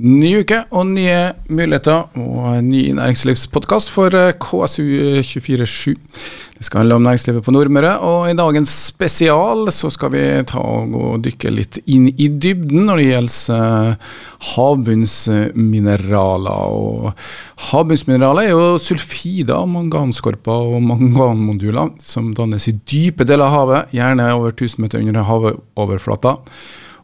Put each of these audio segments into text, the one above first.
Ny uke og nye muligheter og ny næringslivspodkast for eh, KSU247. Det skal handle om næringslivet på Nordmøre, og i dagens spesial så skal vi ta og dykke litt inn i dybden når det gjelder eh, havbunnsmineraler. Og havbunnsmineraler er jo sulfider, manganskorper og manganmoduler som dannes i dype deler av havet, gjerne over 1000 meter under havoverflata.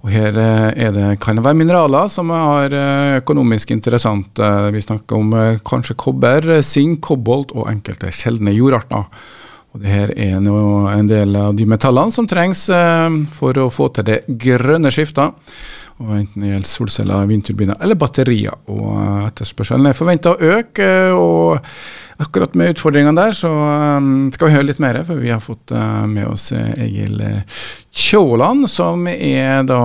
Og her eh, det, kan det være mineraler som er eh, økonomisk interessant. Eh, vi snakker om kanskje kobber, sink, kobolt og enkelte sjeldne jordarter. Og det her er en del av de metallene som trengs for å få til det grønne skiftet. Og enten det gjelder solceller, vindturbiner eller batterier. Og etterspørselen er forventa å øke. og Akkurat med utfordringene der så skal vi høre litt mer, for vi har fått med oss Egil Kjåland, som er da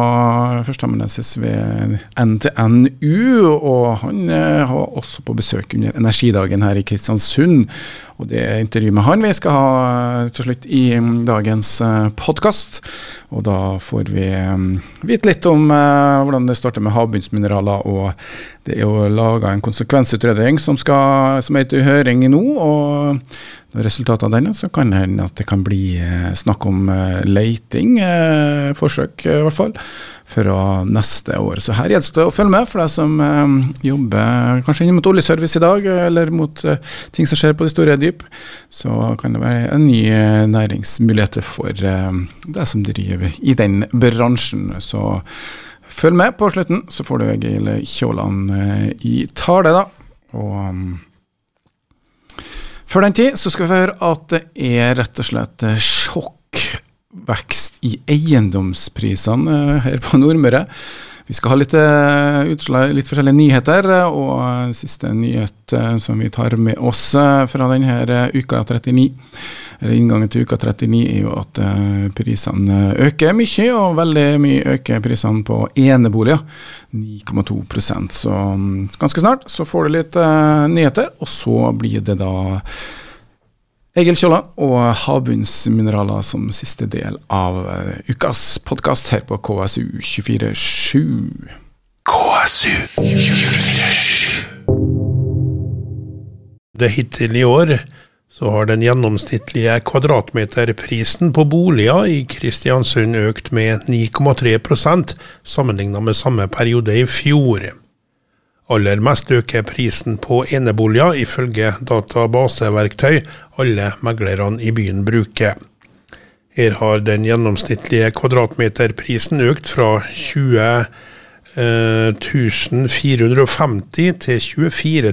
førsteamanuensis ved NTNU. Og han eh, har også på besøk under Energidagen her i Kristiansund. Og det er intervju med han vi skal ha eh, til slutt i mm, dagens eh, podkast. Og da får vi mm, vite litt om hvordan det starter med havbunnsmineraler. Og det er jo laga en konsekvensutredning som, skal, som er til høring nå. og resultatet av denne, så kan det hende at det kan bli eh, snakk om eh, leiting, eh, forsøk i hvert fall, fra neste år. Så her gjelder det å følge med for deg som jobber kanskje inn mot oljeservice i dag, eller mot ting som skjer på de store dyp. Så kan det være en ny næringsmulighet for deg som driver i den bransjen. Så følg med på slutten, så får du Egil Kjåland i tale, da. Og før den tid så skal vi høre at det er rett og slett eh, sjokkvekst i eiendomsprisene eh, her på Nordmøre. Vi skal ha litt, eh, utslag, litt forskjellige nyheter, og siste nyhet som vi tar med oss fra denne uka 39 eller inngangen til uka 39 er jo at prisene øker mye, og veldig mye øker prisene på eneboliger. 9,2% Så um, ganske snart så får du litt nyheter, og så blir det da Egil Kjolla og havbunnsmineraler som siste del av uh, ukas podkast her på KSU247. KSU247. Det hittil i år så har den gjennomsnittlige kvadratmeterprisen på boliger i Kristiansund økt med 9,3% sammenlignet med samme periode i fjor. Aller mest øker prisen på eneboliger, ifølge databaseverktøy alle meglerne i byen bruker. Her har den gjennomsnittlige kvadratmeterprisen økt fra 20 1450 til 24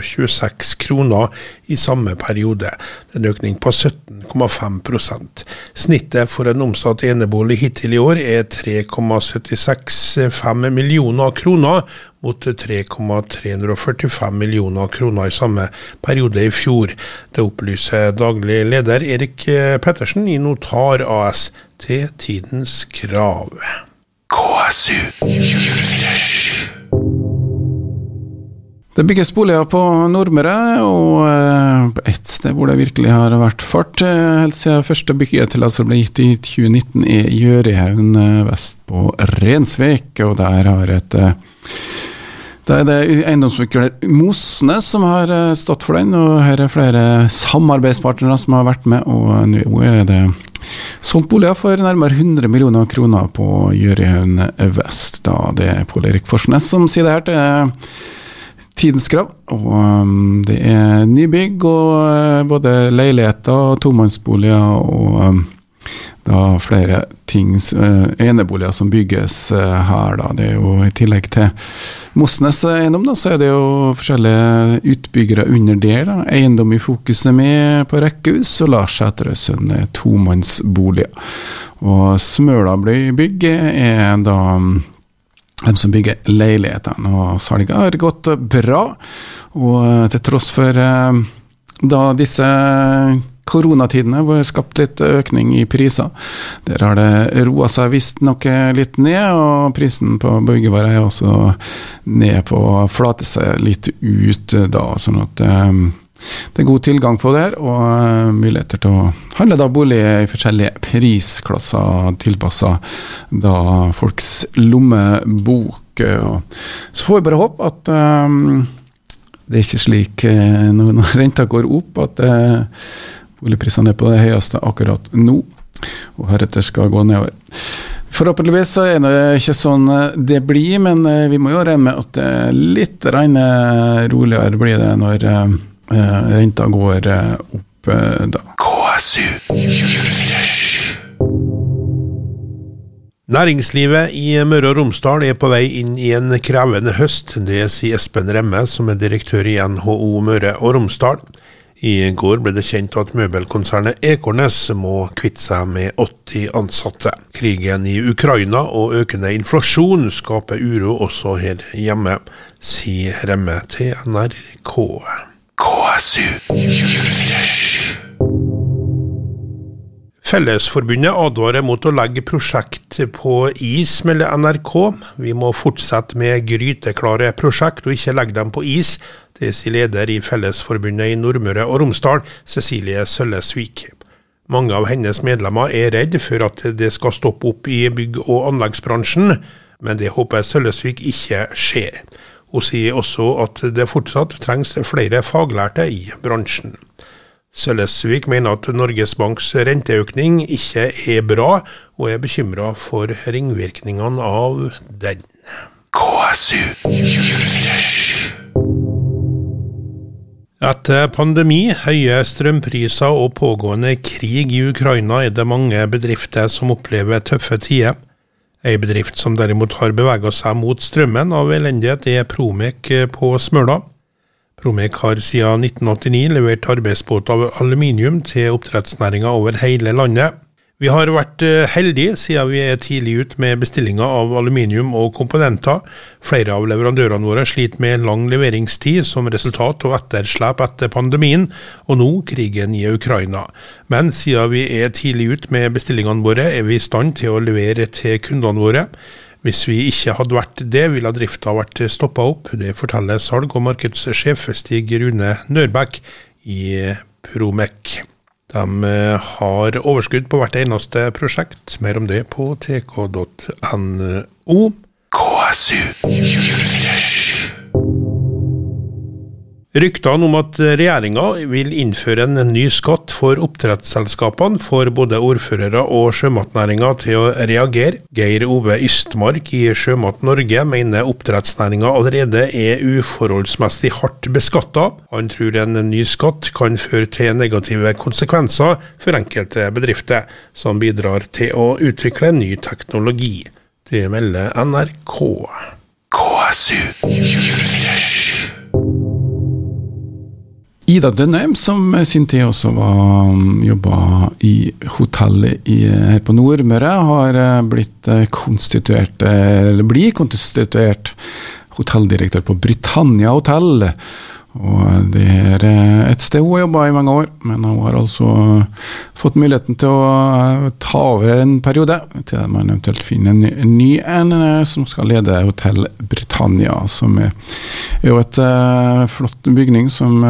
026 kroner i samme periode. En økning på 17,5% Snittet for en omsatt enebolig hittil i år er 3,765 millioner kroner, mot 3,345 millioner kroner i samme periode i fjor. Det opplyser daglig leder Erik Pettersen i Notar AS til Tidens Krav. KSU Det bygges boliger på Nordmøre, og et ett sted hvor det virkelig har vært fart eh, helt siden første byggetillatelse ble gitt i 2019, er Gjørihaugen eh, vest på Rensvik. Og der har et det er det eiendomsmegler Mosnes som har stått for den, og her er flere samarbeidspartnere som har vært med. Og nå er det Solgt boliger for nærmere 100 millioner kroner på Jørgen vest. Da det er Pål Erik Forsnes som sier det her til Tidens Krav. Og um, det er nybygg og uh, både leiligheter, tomannsboliger og um, da flere ting, uh, eneboliger som bygges uh, her. Da. Det er jo i tillegg til Mosnes eiendom, da, så er det jo forskjellige utbyggere under der. Da. Eiendom i fokuset med på rekkehus, og Lars Sæterøysund er tomannsboliger. Og Smøla bygg er da mm, de som bygger leilighetene, og salget har gått bra. Og eh, til tross for eh, da disse koronatidene hvor det skapt litt økning i priser. Der har det roa seg visstnok litt ned, og prisen på byggevarer er også ned på å flate seg litt ut da, sånn at um, det er god tilgang på det, og uh, muligheter til å handle da bolig i forskjellige prisklasser tilpassa da folks lommebok. så får vi bare håpe at um, det er ikke slik når, når renta går opp, at uh, boligprisene er på det høyeste akkurat nå, og heretter skal gå nedover. Forhåpentligvis så er det ikke sånn det blir, men vi må jo regne med at det er litt roligere blir det når renta går opp da. KSU 24 Næringslivet i Møre og Romsdal er på vei inn i en krevende høst. Det sier Espen Remme, som er direktør i NHO Møre og Romsdal. I går ble det kjent at møbelkonsernet Ekornes må kvitte seg med 80 ansatte. Krigen i Ukraina og økende inflasjon skaper uro også her hjemme, sier Remme til NRK. KSU 24 Fellesforbundet advarer mot å legge prosjekt på is, melder NRK. Vi må fortsette med gryteklare prosjekt, og ikke legge dem på is. Det sier leder i Fellesforbundet i Nordmøre og Romsdal, Cecilie Søllesvik. Mange av hennes medlemmer er redd for at det skal stoppe opp i bygg- og anleggsbransjen, men det håper Søllesvik ikke skjer. Hun sier også at det fortsatt trengs flere faglærte i bransjen. Søllesvik mener at Norges Banks renteøkning ikke er bra, og er bekymra for ringvirkningene av den. KSU 24 Etter pandemi, høye strømpriser og pågående krig i Ukraina er det mange bedrifter som opplever tøffe tider. Ei bedrift som derimot har bevega seg mot strømmen av elendighet, er Promek på Smøla. Promek har siden 1989 levert arbeidsbåter av aluminium til oppdrettsnæringa over hele landet. Vi har vært eh, heldige siden vi er tidlig ute med bestillinger av aluminium og komponenter. Flere av leverandørene våre sliter med lang leveringstid som resultat og etterslep etter pandemien, og nå krigen i Ukraina. Men siden vi er tidlig ute med bestillingene våre, er vi i stand til å levere til kundene våre. Hvis vi ikke hadde vært det, ville drifta vært stoppa opp. Det forteller salg- og markedssjef Stig Rune Nørbekk i Promek. De har overskudd på hvert eneste prosjekt. Mer om det på tk.no. KSU 24 Ryktene om at regjeringa vil innføre en ny skatt for oppdrettsselskapene, får både ordførere og sjømatnæringa til å reagere. Geir Ove Ystmark i Sjømat Norge mener oppdrettsnæringa allerede er uforholdsmessig hardt beskatta. Han tror en ny skatt kan føre til negative konsekvenser for enkelte bedrifter, som bidrar til å utvikle ny teknologi. Det melder NRK. KSU 24 Ida Dønheim, som sin tid også um, jobba i hotellet her på Nordmøre, har eh, blitt eh, konstituert, eh, eller blir konstituert hotelldirektør på Britannia hotell. Og det er et sted hun har jobba i mange år, men hun har altså fått muligheten til å ta over en periode, til man eventuelt finner en ny en som skal lede Hotell Britannia, som er jo et flott bygning som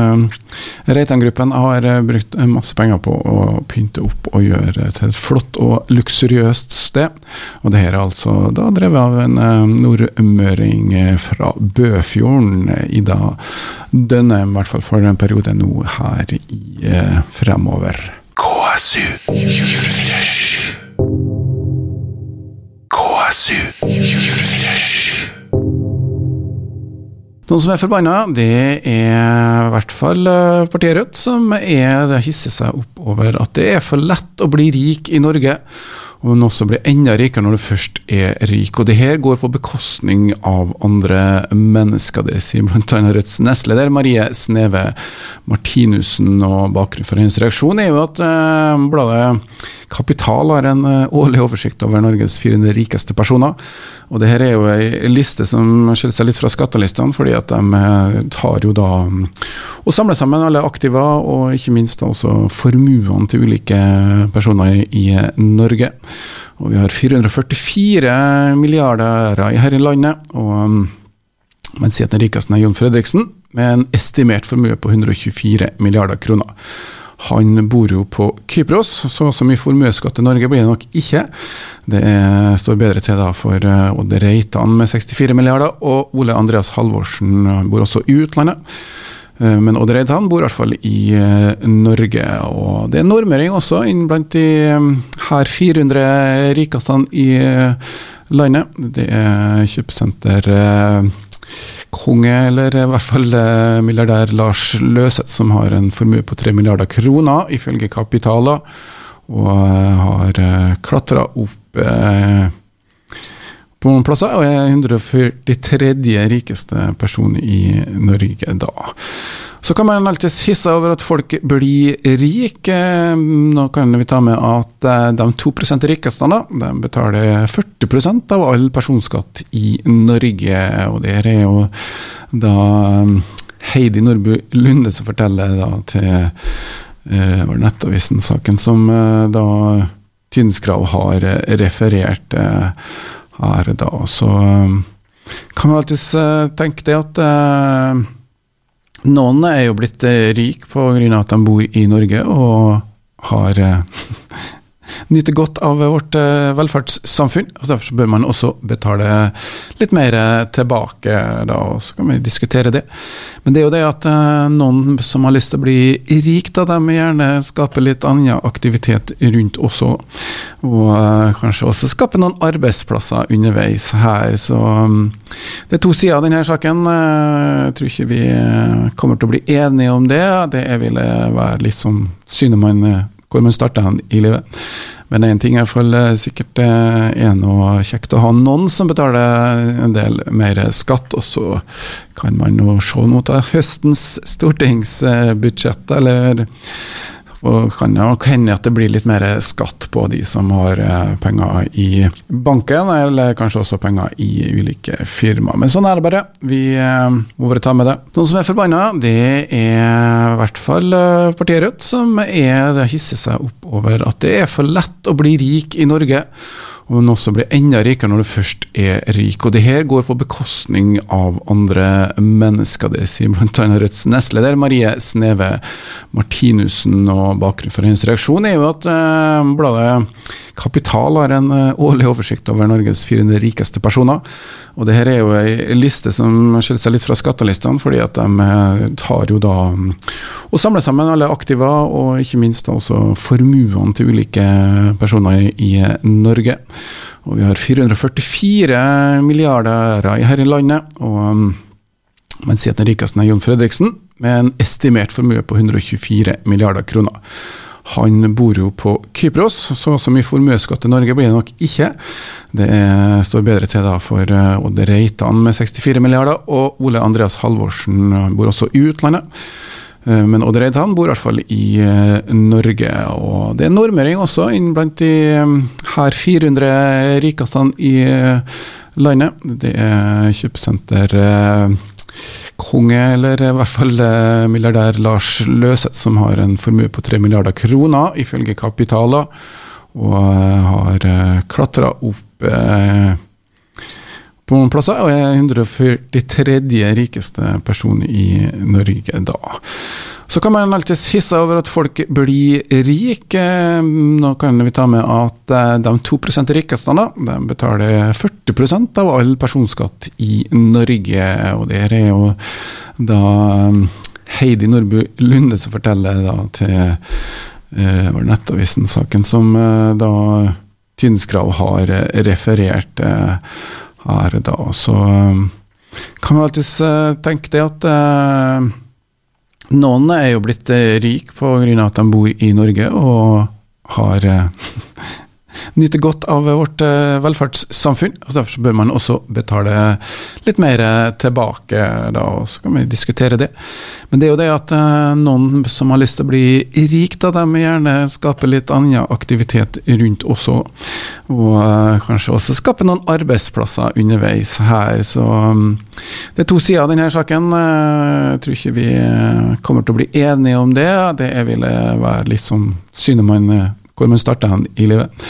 Reitan-gruppen har brukt masse penger på å pynte opp og gjøre til et flott og luksuriøst sted. Og det her er altså da drevet av en nordmøring fra Bøfjorden, Ida Dønnem, i hvert fall for en periode nå her i fremover. KSU 24 KSU 24 noen som er forbanna, det er i hvert fall eh, partiet Rødt, som er, det hisser seg opp over at det er for lett å bli rik i Norge og den også blir enda rikere når du først er rik. Og det her går på bekostning av andre mennesker, det sier bl.a. Rødts nestleder Marie Sneve Martinussen. Og bakgrunnen for hennes reaksjon er jo at eh, bladet Kapital har en eh, årlig oversikt over Norges 400 rikeste personer. Og det her er jo ei liste som skiller seg litt fra skattelistene, fordi at de eh, tar jo da og samler sammen alle aktiva, og ikke minst da også formuene til ulike personer i, i Norge. Og vi har 444 milliarder her i landet. og um, man sier at den rikeste er Jon Fredriksen, med en estimert formue på 124 milliarder kroner. Han bor jo på Kypros, så så mye formuesskatt til Norge blir det nok ikke. Det er, står bedre til da for Odde Odd Reitan med 64 milliarder, og Ole Andreas Halvorsen bor også i utlandet. Uh, men Odd Reitan bor i hvert fall i uh, Norge, og det er nordmøring også inn blant de her 400 rikeste i landet. Det er kjøpesenter konge, eller i hvert fall eh, milliardær Lars Løseth, som har en formue på 3 milliarder kroner, ifølge Kapitala, og eh, har eh, klatra opp på noen plasser, og er 143. rikeste person i Norge da. Så kan man alltids hisse over at folk blir rike. Nå kan vi ta med at eh, de 2% rikeste da, de betaler 40% av all personskatt i Norge. Og det er jo da eh, Heidi Nordby Lunde som forteller da til uh, Nettavisen-saken, som uh, da Tynskrav har referert uh, her da. Så um, kan man alltids tenke det at noen er jo blitt eh, rik pga. at de bor i Norge og har eh, nyter godt av vårt eh, velferdssamfunn. og Derfor bør man også betale litt mer tilbake, da, og så kan vi diskutere det. Men det er jo det at eh, noen som har lyst til å bli rik, da, de gjerne skape litt annen aktivitet rundt også. Og uh, kanskje også skape noen arbeidsplasser underveis her. Så um, det er to sider av denne saken. Jeg tror ikke vi kommer til å bli enige om det. Det ville være litt som synet man hvor man starter i livet. Men én ting er for sikkert eh, er noe kjekt å ha noen som betaler en del mer skatt, og så kan man jo se mot høstens stortingsbudsjett, eller og kan jo hende at det blir litt mer skatt på de som har eh, penger i banken, eller kanskje også penger i ulike firmaer. Men sånn er det bare. Vi eh, må bare ta med det. Noen som er forbanna, det er i hvert fall eh, partiet Rødt, som er, det hisser seg opp over at det er for lett å bli rik i Norge men også bli enda rikere når du først er rik. Og det her går på bekostning av andre mennesker. Det sier bl.a. Rødts nestleder Marie Sneve Martinussen. Og bakgrunnen for hennes reaksjon er jo at eh, bladet Kapital har en eh, årlig oversikt over Norges 400 rikeste personer. Og det her er jo ei liste som skiller seg litt fra skattelistene, fordi at de eh, tar jo da og samler sammen alle aktiva, og ikke minst også formuene til ulike personer i Norge. Og vi har 444 milliarder her i landet. og um, man sier at den rikeste er Jon Fredriksen, med en estimert formue på 124 milliarder kroner. Han bor jo på Kypros, så så mye formuesskatt til Norge blir det nok ikke. Det er, står bedre til da for uh, Odd Reitan med 64 milliarder, og Ole Andreas Halvorsen bor også i utlandet. Uh, men Odd Reitan bor i hvert fall i Norge, og det er nordmøring også inn blant de her 400 rikeste i landet. Det er kjøpesenter konge, eller i hvert fall eh, milliardær Lars Løseth, som har en formue på 3 milliarder kroner, ifølge Kapitala, og eh, har eh, klatra opp på noen plasser, og er 143. rikeste person i Norge da. Så kan man alltids hisse over at folk blir rike. Nå kan vi ta med at eh, de 2 rikeste da, de betaler 40% av all personskatt i Norge. Og det er jo da eh, Heidi Nordby Lunde som forteller da til uh, Nettavisen-saken, som uh, da Tynnskrav har referert her da. Så kan man alltids tenke det at noen er jo blitt rik på grunn pga. at de bor i Norge og har eh, nyter godt av vårt eh, velferdssamfunn. og Derfor bør man også betale litt mer tilbake, da, og så kan vi diskutere det. Men det er jo det at noen som har lyst til å bli rik, da, de gjerne skaper litt annen aktivitet rundt også. Og kanskje også skape noen arbeidsplasser underveis her. Så mm, det er to sider av denne saken. Jeg tror ikke vi kommer til å bli enige om det. Det ville være litt som synet man hvor man starter i livet.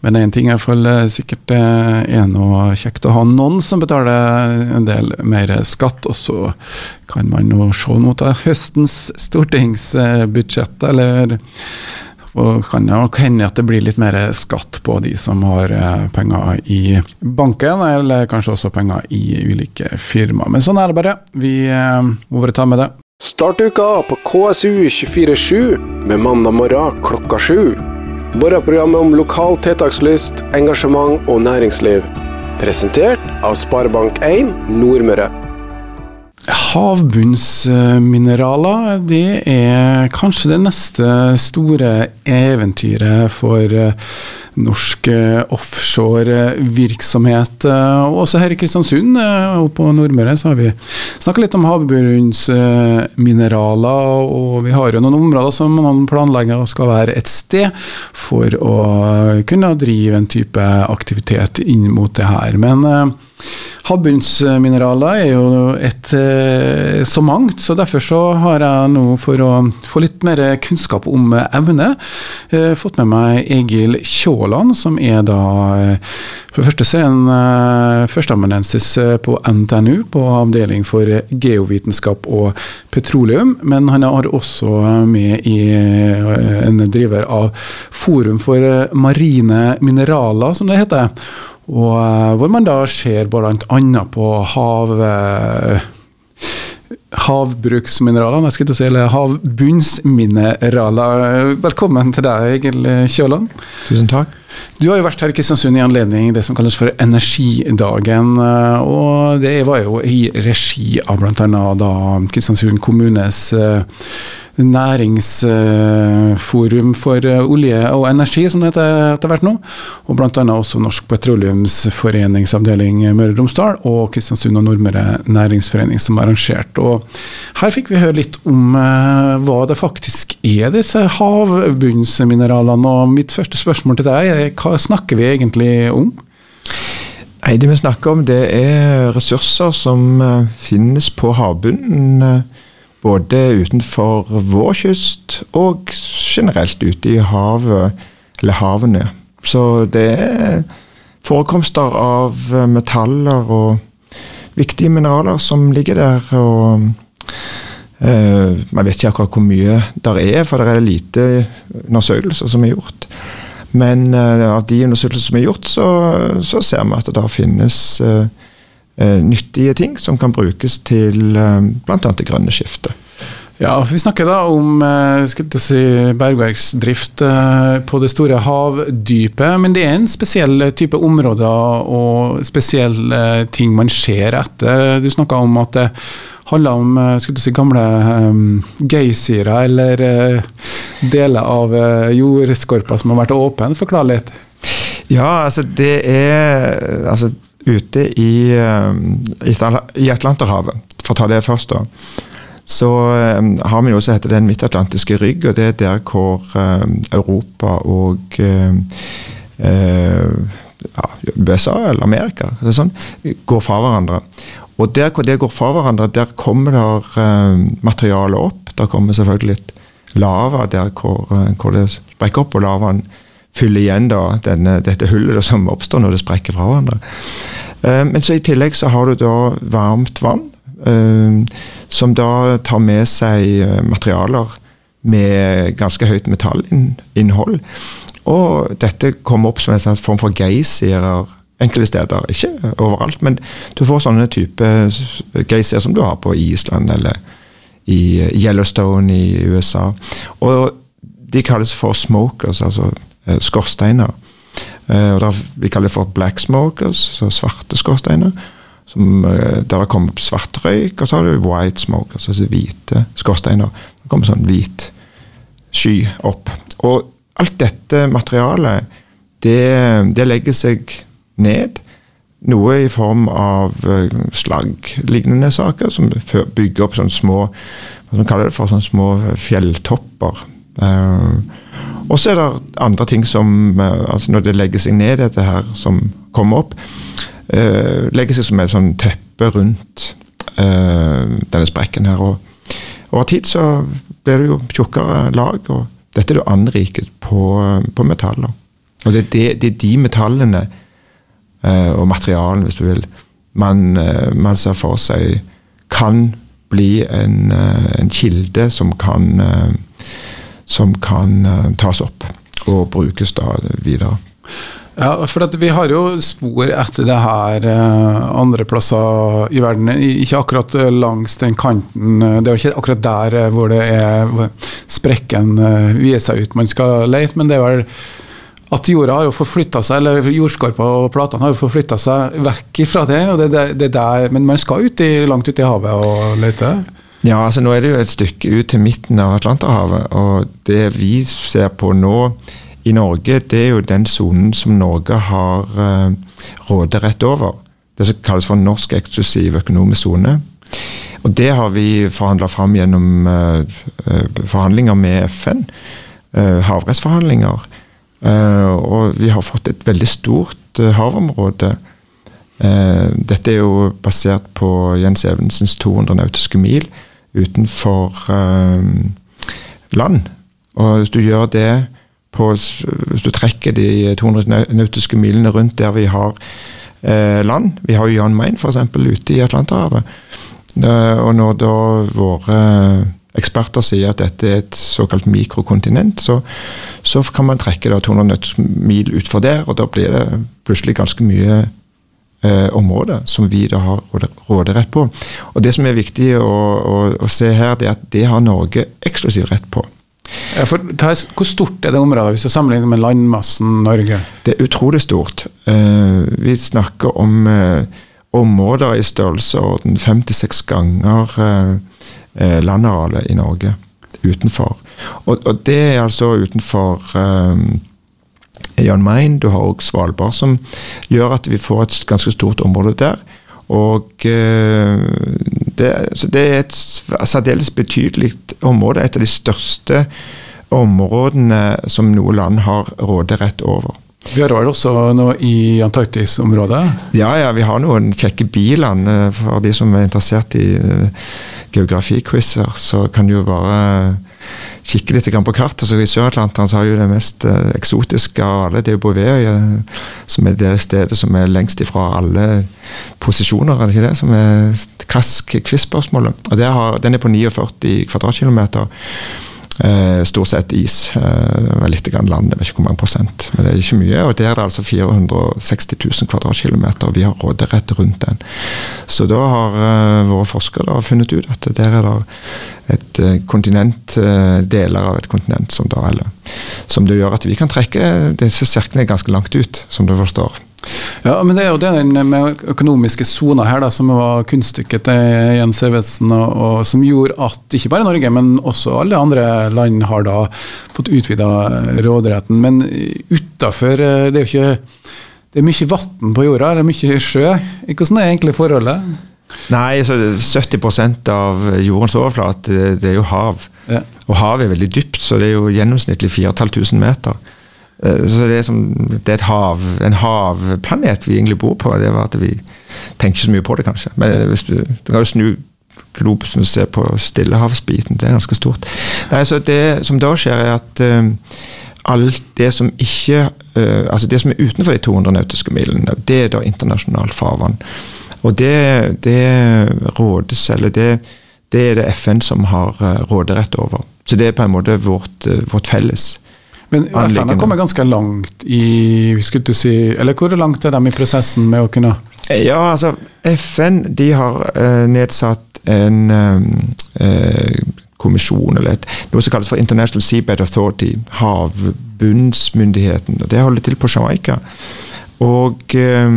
Men én ting er iallfall sikkert er noe kjekt å ha noen som betaler en del mer skatt, og så kan man jo se mot høstens stortingsbudsjett, eller og kan nok hende at det blir litt mer skatt på de som har eh, penger i banken, eller kanskje også penger i ulike firmaer. Men sånn er det bare. Vi eh, må bare ta med det. Start uka på KSU247 med mandag morgen klokka sju. Morgenprogrammet om lokal tiltakslyst, engasjement og næringsliv. Presentert av Sparebank1 Nordmøre. Havbunnsmineraler det er kanskje det neste store eventyret for eh, norsk offshorevirksomhet. offshore-virksomhet. Også her i Kristiansund eh, og på Nordmøre så har vi snakka litt om havbunnsmineraler. Og vi har jo noen områder som man planlegger skal være et sted for å kunne drive en type aktivitet inn mot det her. Men Havbunnsmineraler er jo et eh, så mangt, så derfor så har jeg nå, for å få litt mer kunnskap om emnet, eh, fått med meg Egil Kjåland, som er da eh, For det første så er han førsteamanuensis på NTNU, på avdeling for geovitenskap og petroleum, men han er også med i en driver av Forum for marine mineraler, som det heter. Og uh, hvor man da ser bl.a. på hav, uh, havbruksmineraler, jeg si, eller havbunnsmineraler. Velkommen til deg, Egil Kjøland. Tusen takk. Du har jo vært her i Kristiansund i anledning det som kalles for Energidagen. Eh, og det var jo i regi av bl.a. Kristiansund kommunes næringsforum for olje og energi, som det heter etter hvert nå. Og bl.a. også Norsk petroleumsforeningsavdeling Møre og Romsdal og Kristiansund og Nordmøre næringsforening som arrangert. Og her fikk vi høre litt om eh, hva det faktisk er, disse havbunnsmineralene. Og mitt første spørsmål til deg er hva snakker vi egentlig om? Nei, Det vi snakker om, det er ressurser som uh, finnes på havbunnen. Uh, både utenfor vår kyst og generelt ute i havet, eller havene. Så det er forekomster av metaller og viktige mineraler som ligger der. og Man vet ikke akkurat hvor mye der er, for det er lite undersøkelser som er gjort. Men uh, av de undersøkelsene som er gjort, så, så ser vi at det finnes uh, Eh, nyttige ting som kan brukes til uh, bl.a. det grønne skiftet. Ja, Vi snakker da om eh, si, bergverksdrift på det store havdypet. Men det er en spesiell type områder og spesielle ting man ser etter. Du snakka om at det handler om si, gamle um, geysirer eller uh, deler av uh, jordskorpa som har vært åpen. Forklar litt. Ja, altså det er altså ute i, eh, i Atlanterhavet, for å ta det først, da, så um, har vi noe som heter Den midtatlantiske rygg, og det er der hvor um, Europa og ja, USA eller Amerika sånn, går fra hverandre. Og der hvor det går fra hverandre, der kommer det materiale opp. Der kommer selvfølgelig litt lava der hvor, hvor det sprekker opp, og lavaen fyller igjen da, denne, dette hullet som oppstår når det sprekker fra hverandre. Eh, men så i tillegg så har du da varmt vann, eh, som da tar med seg uh, materialer med ganske høyt metallinnhold. Og dette kommer opp som en slags form for geysirer enkelte steder. Ikke overalt, men du får sånne type geysirer som du har på Island eller i Yellowstone i USA. Og de kalles for smokers, altså Eh, skorsteiner. Eh, og der, vi kaller det for black smokers, så svarte skorsteiner. Som, eh, der det kommer svart røyk, og så har du white smokers, altså hvite skorsteiner. Det kommer sånn hvit sky opp. Og alt dette materialet, det, det legger seg ned. Noe i form av slagglignende saker, som bygger opp sånne små hva man kaller det for sånne små fjelltopper. Uh, og så er det andre ting som eh, altså Når det legger seg ned, dette her som kommer opp, legger seg som et sånn teppe rundt denne sprekken her. Og over tid så blir det jo tjukkere lag, og dette er jo anriket på, på metaller. Og det er, det, det er de metallene eh, og materialene, hvis du vil, man, eh, man ser for seg kan bli en, eh, en kilde som kan, eh, som kan eh, tas opp og brukes da videre. Ja, for vi har jo spor etter det her eh, andre plasser i verden. Ikke akkurat eh, langs den kanten. eh, Det er jo ikke akkurat der eh, hvor det er sprekken eh, viser seg ut man skal lete, men det er vel at jorda har jo forflytta seg, eller jordskorpa og platene har jo forflytta seg vekk ifra det. og det, det, er der, Men man skal ut i, langt ut i havet og lete? Ja, altså nå er det jo et stykke ut til midten av Atlanterhavet, og det vi ser på nå i Norge, det er jo den sonen som Norge har uh, råderett over. Det som kalles for norsk eksklusiv økonomisk sone. Og det har vi forhandla fram gjennom uh, eh, forhandlinger med FN. Uh, havrettsforhandlinger. Eh, og vi har fått et veldig stort eh, havområde. Eh, dette er jo basert på Jens Evensens 200 nautiske mil utenfor land. Og hvis du gjør det på, Hvis du trekker de 200 nautiske milene rundt der vi har land Vi har jo Jan Mayen f.eks. ute i Atlanterhavet. Og når da våre eksperter sier at dette er et såkalt mikrokontinent, så, så kan man trekke da 200 nautiske mil utfor der, og da blir det plutselig ganske mye eh, område som vi da har råde- råderett på. Og Det som er viktig å, å, å se her, det er at det har Norge eksklusiv rett på. Ja, for, hvor stort er det området hvis du sammenligner med landmassen Norge? Det er utrolig stort. Eh, vi snakker om eh, områder i størrelsesorden fem til seks ganger eh, eh, landarealet i Norge utenfor. Og, og det er altså utenfor eh, Jan Mayen. Du har òg Svalbard, som gjør at vi får et ganske stort område der. Og eh, det, det er et særdeles betydelig område. Et av de største områdene som noe land har råderett over. Vi har også noe i Antarktis-området? Ja, ja, vi har noen kjekke biland eh, for de som er interessert i uh, geografiquizer. Så kan du jo bare kikke litt på kartet. Så I Sør-Atlanteren har jo det mest eh, eksotiske av alle, det er jo Bouvetøya, som er det stedet som er lengst ifra alle posisjoner, er det ikke det? Som er klassisk quiz-spørsmålet. Den er på 49 kvadratkilometer. Eh, stort sett is. Eh, det var litt land, jeg vet ikke hvor mange prosent. Men det er ikke mye. Og der er det altså 460 000 kvadratkilometer, og vi har råderett rundt den. Så da har eh, våre forskere funnet ut at der er det et kontinent, deler av et kontinent som da eller, Som det gjør at vi kan trekke disse sirklene ganske langt ut, som du forstår. Ja, men det er jo den med økonomiske soner her da, som var kunststykket til Jens Evensen, og, og som gjorde at ikke bare Norge, men også alle andre land har da fått utvida råderetten. Men utafor Det er jo ikke det er mye vann på jorda, eller mye sjø. Hvordan er egentlig forholdet? Nei, så 70% av jordens overflate, det, det er jo hav. Ja. Og havet er veldig dypt, så det er jo gjennomsnittlig 4500 meter. Eh, Så det er, som, det er hav, en havplanet vi egentlig bor på. Det var at Vi tenker ikke så mye på det, kanskje. Men hvis du, du kan jo snu globusen og se på stillehavsbiten. Det er ganske stort. Nei, så Det som da skjer, er at uh, alt det som ikke uh, Altså det som er utenfor de 200 nautiske milene, det er da internasjonalt farvann. Og det, det rådes, eller det, det er det FN som har eh, råderett over. Så det er på en måte vårt, eh, vårt felles. Men FN har kommet ganske langt i skulle du si, Eller hvor langt er de i prosessen med å kunne Ja, altså FN de har uh, nedsatt en uh, eh, kommisjon, eller et, noe som kalles for International Seabed Authority, havbunnsmyndigheten. og Det holder til på Jamaica. Og eh,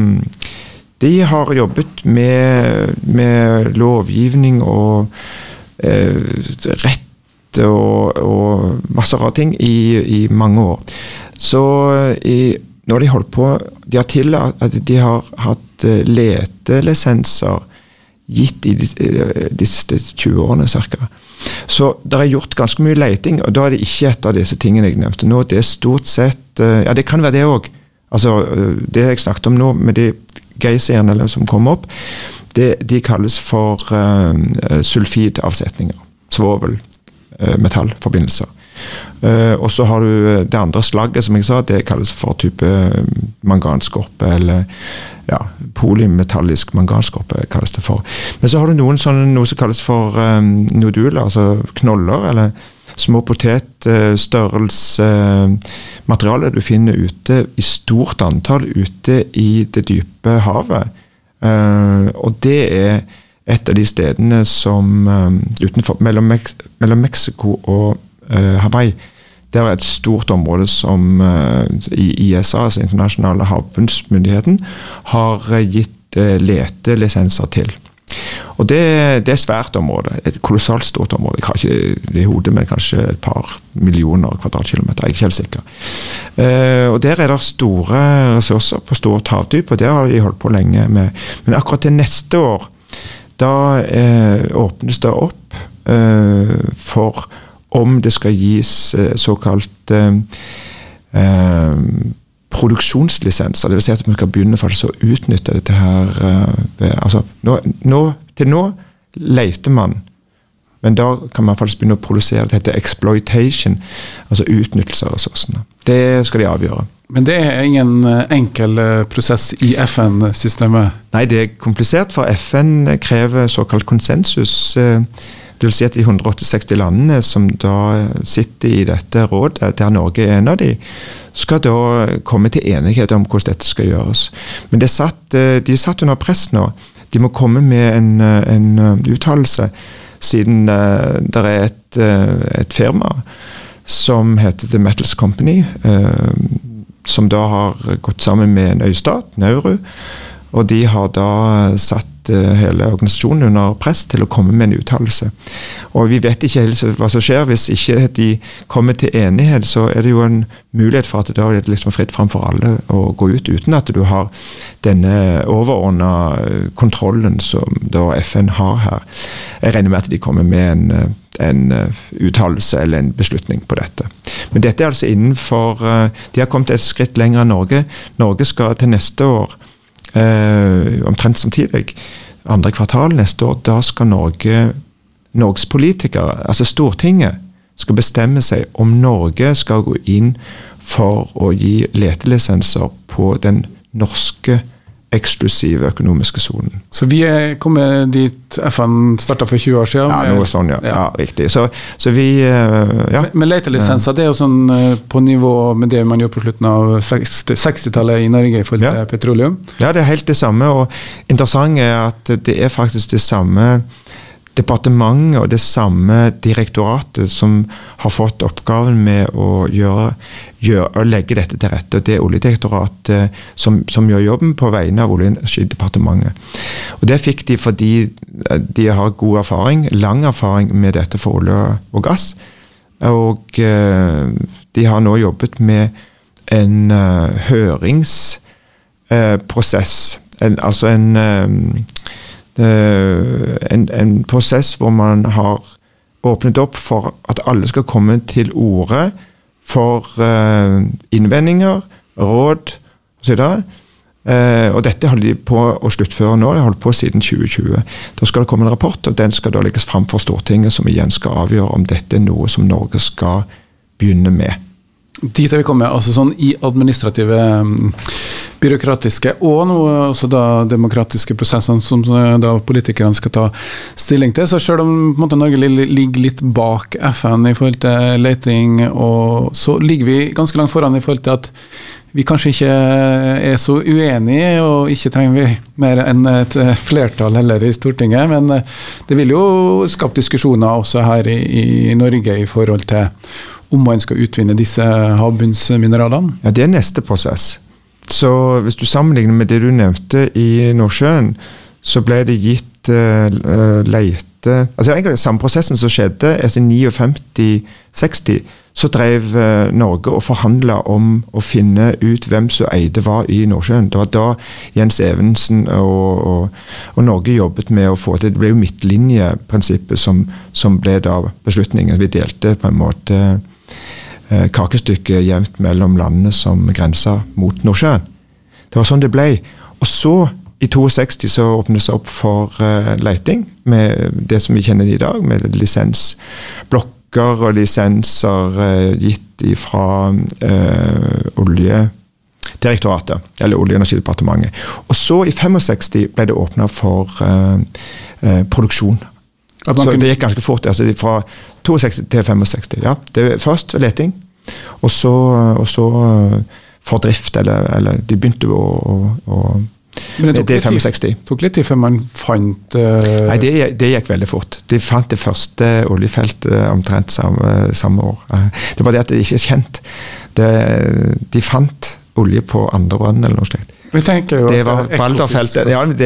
de har jobbet med, med lovgivning og eh, rett og, og masse rare ting i, i mange år. Så i, når de holdt på De har tillatt at de har hatt eh, letelisenser gitt i de, eh, siste 20 årene ca. Så det er gjort ganske mye leiting, og da er det ikke et av disse tingene jeg nevnte nå. Det er stort sett eh, Ja, det kan være det òg. Altså, eh, det jeg snakket om nå, med de geysirene som kom opp, det, de kalles for uh, sulfidavsetninger. Svovel, eh, metallforbindelser. Uh, og så har du det andre slagget, som jeg sa, det kalles for type manganskorpe. Eller ja, polymetallisk manganskorpe, kalles det for. Men så har du noen sånne, noe som kalles for um, noduler, altså knoller. eller små potetstørrelsesmateriale du finner ute i stort antall ute i det dype havet. Uh, og det er et av de stedene som um, utenfor, mellom, mellom Mexico og uh, Hawaii det er et stort område som uh, ISA, altså internasjonale havbunnsmyndigheten, har gitt uh, letelisenser til. Og det, det, er et svært område. Et kolossalt stort område. Jeg har ikke det i hodet, men kanskje et par millioner kvadratkilometer. Jeg er ikke helt sikker. Uh, og Der er det store ressurser på stort havdyp, og det har de holdt på lenge med. Men akkurat til neste år, da eh, åpnes det opp eh, for om det skal gis såkalt produksjonslisenser. Dvs. Si at vi skal begynne faktisk å utnytte dette her. altså, nå, nå til nå leter man, men da kan man faktisk begynne å produsere. Det heter exploitation, altså utnyttelse av ressursene. Det skal de avgjøre. Men det er ingen eh, enkel eh, prosess i FN-systemet? Nei, det er komplisert, for FN krever såkalt konsensus. Det Dvs. Si at de 168 landene som da sitter i dette rådet, der Norge er en av de, skal da komme til enighet om hvordan dette skal gjøres. Men satt, de er satt under press nå. De må komme med en, eh, en eh, uttalelse, siden det er et, et, firma som heter The Metals Company, som da har gått sammen med en øystat, Nauru. Og de har da satt Eh, hele organisasjonen under press til å komme med en uttalelse. Og Vi vet ikke helt hva som skjer. Hvis ikke de kommer til enighet, så er det jo en mulighet for at da er liksom fritt fram for alle å gå ut uten at du har denne overordna eh, kontrollen som da FN har her. Jeg regner med at de kommer med en, eh, en uttalelse eller en beslutning på dette. Men dette er altså innenfor De har kommet et skritt lenger enn Norge. Norge skal til neste år eh, omtrent samtidig, andre kvartal neste år, da skal Norge, Norges politikere, altså Stortinget, skal bestemme seg om Norge skal gå inn for å gi letelisenser på den norske eksklusive økonomiske sonen. Så vi er kommet dit FN starta for 20 år siden? Ja, noe sånn, ja. ja. ja riktig. Så, så, vi eh, ja. Men, men letelisenser det er jo sånn eh, på nivå med det man gjorde på slutten av 60-tallet i Norge i forhold til petroleum? Ja, det er helt det samme. Og interessant er at det er faktisk det samme departementet og det samme direktoratet som har fått oppgaven med å, gjøre, gjøre, å legge dette til rette. Det er Oljedirektoratet som, som, gjør jobben på vegne av Olje- og energidepartementet. Og Det fikk de fordi de har god erfaring, lang erfaring med dette for olje og gass. Og uh, de har nå jobbet med en uh, høringsprosess. Uh, altså en en, en, prosess hvor man har åpnet opp for at alle skal komme til orde for uh, innvendinger, råd osv. Uh, og dette holder de på å sluttføre nå. De har holdt på siden 2020. Da skal det komme en rapport, og den skal da legges fram for Stortinget, som igjen skal avgjøre om dette er noe som Norge skal begynne med. Dit er vi kommet. altså sånn I administrative um, byråkratiske og noe også da demokratiske prosessene som da politikerne skal ta stilling til. Så selv om måte, Norge ligger litt bak FN i forhold til leting, så ligger vi ganske langt foran i forhold til at vi kanskje ikke er så uenige, og ikke trenger vi mer enn et flertall heller i Stortinget. Men det vil jo skape diskusjoner også her i, i Norge i forhold til om man skal utvinne disse havbunnsmineralene? Ja, Det er neste prosess. Så hvis du sammenligner med det du nevnte i Nordsjøen, så ble det gitt uh, leite altså egentlig Samme prosessen som skjedde etter 59-60, så drev uh, Norge og forhandla om å finne ut hvem som eide hva i Nordsjøen. Det var da Jens Evensen og, og, og, Norge jobbet med å få til Det ble jo midtlinjeprinsippet som, som ble da beslutningen. Vi delte på en måte kakestykket jevnt mellom landene som grensa mot Nordsjøen. Det var sånn det ble. Og så, i 62, så åpnes det opp for uh, leiting med det som vi kjenner i dag, med lisensblokker og lisenser uh, gitt fra eh, Oljedirektoratet, eller Olje- og energidepartementet. Og så, i 65, ble det åpna for eh, eh, produksjon. Så det gikk ganske fort. altså Fra 62 til 65. ja. Det, først leting, og så, og så for drift, eller, eller de begynte å, å, å men det tok, litt, tid, tok litt tid før man fant uh... Nei, det, det, gikk veldig fort. De fant det første oljefeltet omtrent samme, samme år. Det var det at det ikke er kjent. Det, de fant olje på andre vann eller noe slikt. det var Balderfeltet. Ja, det,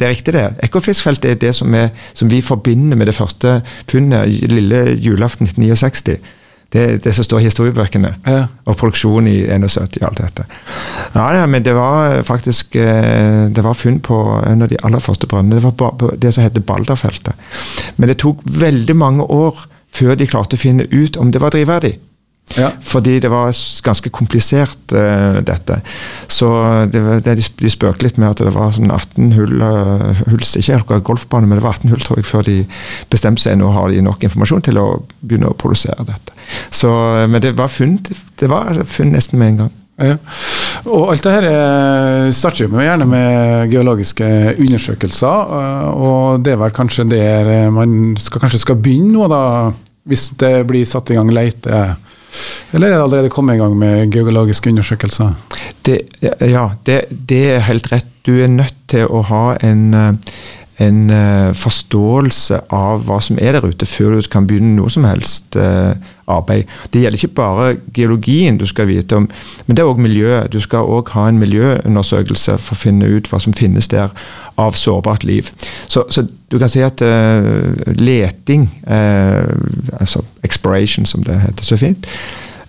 det, er riktig, det. Ekofiskfeltet er det som, er, som vi forbinder med det første funnet, lille julaften 1969. Det, det som står i historiebøkene. Ja. Og produksjon i 71 og alt dette. Ja, ja, men det var faktisk eh, Det var funn på en av de aller første brønnene. Det var det som heter Balderfeltet. Men det tok veldig mange år før de klarte å finne ut om det var drivverdig. Ja. Fordi det var ganske komplisert, uh, dette. Så det, det, de spøkte litt med at det var sånn 18 hull, uh, hull Ikke akkurat golfbane, men det var 18 hull tror jeg, før de bestemte seg. Nå har de nok informasjon til å begynne å produsere dette. Så, uh, men det var funn det var funn nesten med en gang. Ja. Og alt det her starter jo gjerne med geologiske undersøkelser, og det er vel kanskje der man skal, kanskje skal begynne nå, da, hvis det blir satt i gang leite eller er det allerede kommet i gang med geologiske undersøkelser? Det, ja, det, det, er helt rett. Du er nødt til å ha en, en uh, forståelse av hva som er der ute, før du kan begynne noe som helst uh, arbeid. Det gjelder ikke bare geologien du skal vite om, men det er òg miljøet. Du skal òg ha en miljøundersøkelse for å finne ut hva som finnes der av sårbart liv. Så, så du kan si at uh, leting, altså exploration som det heter så fint,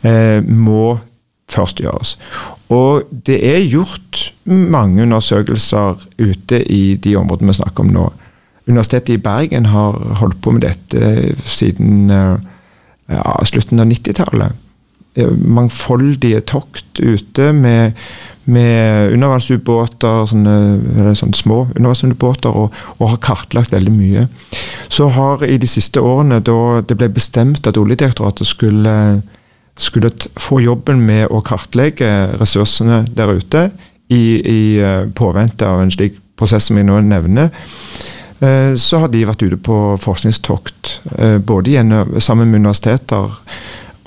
uh, må først gjøres. Og det er gjort mange undersøkelser ute i de områdene vi snakker om nå. Universitetet i Bergen har holdt på med dette siden ja, slutten av 90-tallet. Eh, mangfoldige tokt ute med, med undervannsubåter, sånne, sånne, små undervannsubåter, og, og, har kartlagt veldig mye. Så har i de siste årene, da det ble bestemt at Oljedirektoratet skulle skulle få jobben med å kartlegge ressursene der ute i, i eh, påvente av en slik prosess som jeg nå nevner, eh, så har de vært ute på forskningstokt. Eh, både gjennom, sammen med universiteter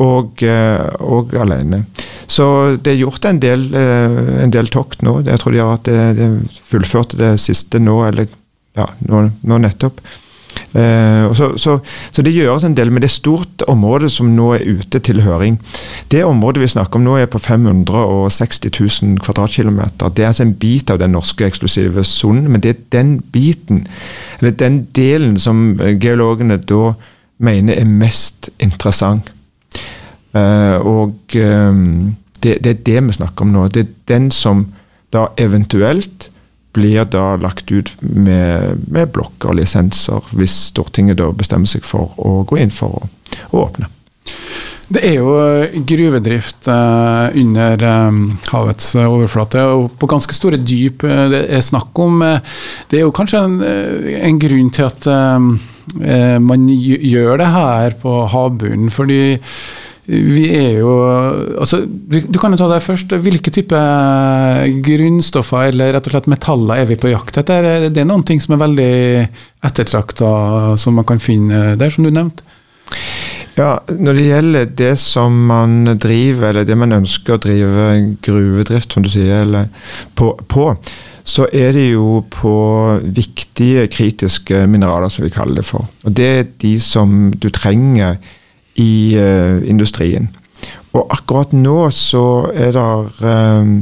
og, og, alene. Så det er gjort en del, en del tokt nå. Jeg tror de har det, det fullførte det siste nå, eller ja, nå, nå nettopp. Uh, så, så, så, det gjøres en del, men det er stort område som nå er ute til høring. Det området vi snakker om nå er på 560 000 kvadratkilometer. Det er altså en bit av den norske eksklusive sonen, men det er den biten, eller den delen som geologene da mener er mest interessant. Uh, og um, det, det er det vi snakker om nå. Det er den som da eventuelt blir da lagt ut med, med blokker og lisenser, hvis Stortinget da bestemmer seg for å gå inn for å, å åpne. Det er jo eh, gruvedrift eh, under eh, havets overflate, og på ganske store dyp det er snakk om. Det er jo kanskje en, en grunn til at man gjør det her på havbunnen, fordi vi er jo altså, Du kan jo ta deg først. Hvilke type grunnstoffer eller rett og slett metaller er vi på jakt etter? Det er noen ting som er veldig ettertrakta, som man kan finne der, som du nevnte? Ja, Når det gjelder det som man driver, eller det man ønsker å drive gruvedrift, som du sier, eller på, på så er det jo på viktige kritiske mineraler, som vi kaller det for. Og Det er de som du trenger i uh, industrien. Og akkurat nå så er det um,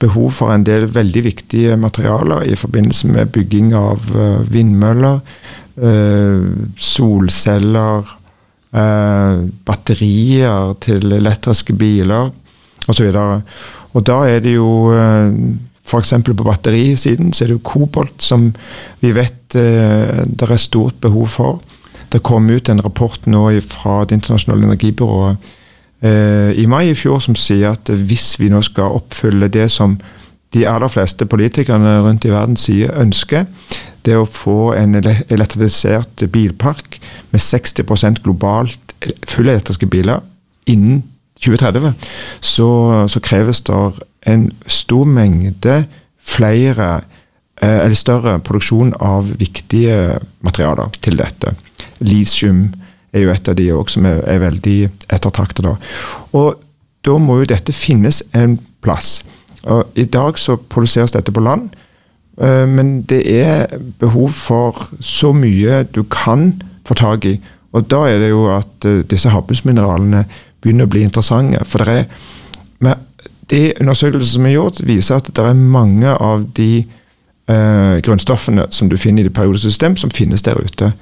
behov for en del veldig viktige materialer i forbindelse med bygging av uh, vindmøller, solceller, batterier til elektriske biler osv. Og, og da er det jo F.eks. på batterisiden så er det jo kobolt, som vi vet det er stort behov for. Det kom ut en rapport nå fra Det internasjonale energibyrået eh, i mai i fjor som sier at hvis vi nå skal oppfylle det som de aller fleste politikerne rundt i verden sier ønsker, det å få en elektrifisert bilpark med 60% globalt fullelektriske biler innen 2030, så, så kreves det en stor mengde flere eh, eller større produksjon av viktige materialer til dette. Litium er jo et av de også som er, er veldig ettertrakta. Og da må jo dette finnes en plass. Og I dag så produseres dette på land, eh, men det er behov for så mye du kan få tak i. Og da er det jo at eh, disse havbunnsmineralene begynner å bli interessante. For det er de undersøkelser som er gjort, viser at det er mange av de uh, grunnstoffene som du finner i det periodiske system, som finnes der ute.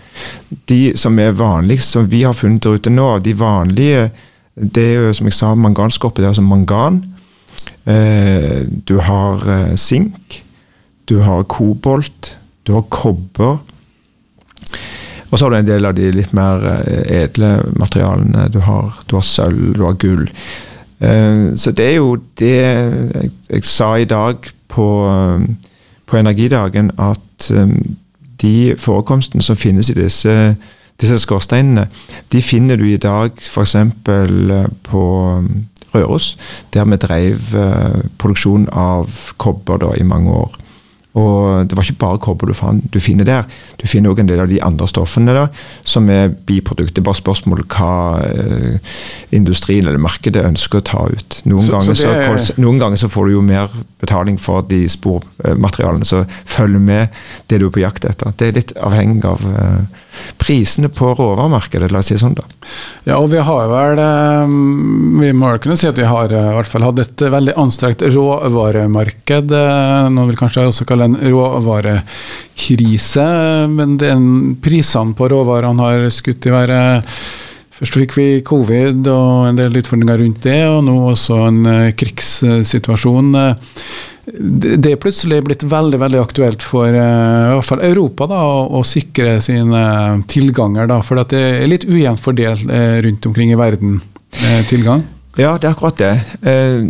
De som er vanligst, som vi har funnet der ute nå, de vanlige, det er jo som jeg sa, manganskorpe. Det er altså mangan. Eh, du har eh, sink. Du har kobolt. Du har kobber. Og så har du en del av de litt mer edle materialene. Du har, du har sølv, du har gull. Eh, så det er jo det jeg, jeg sa i dag på, eh, på energidagen, at eh, de forekomstene som finnes i disse, disse skorsteinene, de finner du i dag f.eks. på Røros, der vi drev produksjon av kobber da, i mange år. Og det var ikke bare kobber du, du finner der. Du finner òg en del av de andre stoffene da, som er biprodukter. Bare spørsmål hva eh, industrien eller markedet ønsker å ta ut. Noen, så, ganger, så det... så, noen ganger, så, får du jo mer betaling for de spormaterialene som følger med det du er på jakt etter. Det er litt avhengig av eh, prisene på råvaremarkedet, la oss si sånn. da. Ja, og vi har vel eh, Vi må kunne si at vi har eh, i hvert fall hatt et veldig anstrengt råvaremarked. Noen Nå vil kanskje også kalle det en råvarekrise. Men prisene på råvarene har skutt i været. Først fikk vi covid og en del utfordringer rundt det, og nå også en krigssituasjon det er plutselig blitt veldig veldig aktuelt for uh, i hvert fall Europa da, å, å sikre sine tilganger. Da, for det er litt ujevnt fordelt uh, rundt omkring i verden, uh, tilgang. Ja, det er akkurat det. Eh,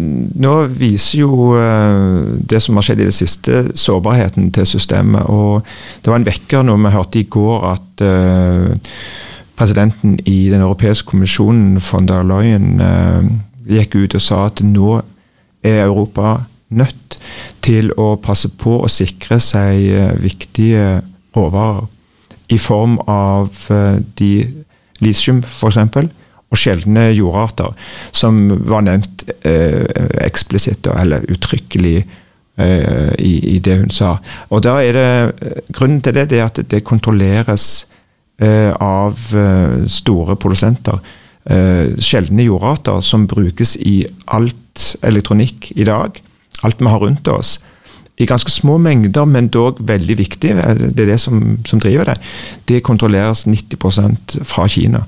nå viser jo eh, det som har skjedd i det siste, sårbarheten til systemet. Og det var en vekker når vi hørte i går at eh, presidenten i Den europeiske kommisjonen, von der Leyen, gikk ut og sa at nå er Europa nødt til å passe på å sikre seg eh, viktige råvarer. I form av eh, de litium, f.eks., og sjeldne jordarter, som var nevnt eh, eksplisitt, eller uttrykkelig, eh, i, i, det hun sa. Og da er det, eh, Grunnen til det er at det kontrolleres eh, av store produsenter. sjeldne jordarter som brukes i alt elektronikk i dag alt vi har rundt oss, i ganske små mengder, men dog veldig viktig, det er det som, som driver det, det kontrolleres 90% fra Kina.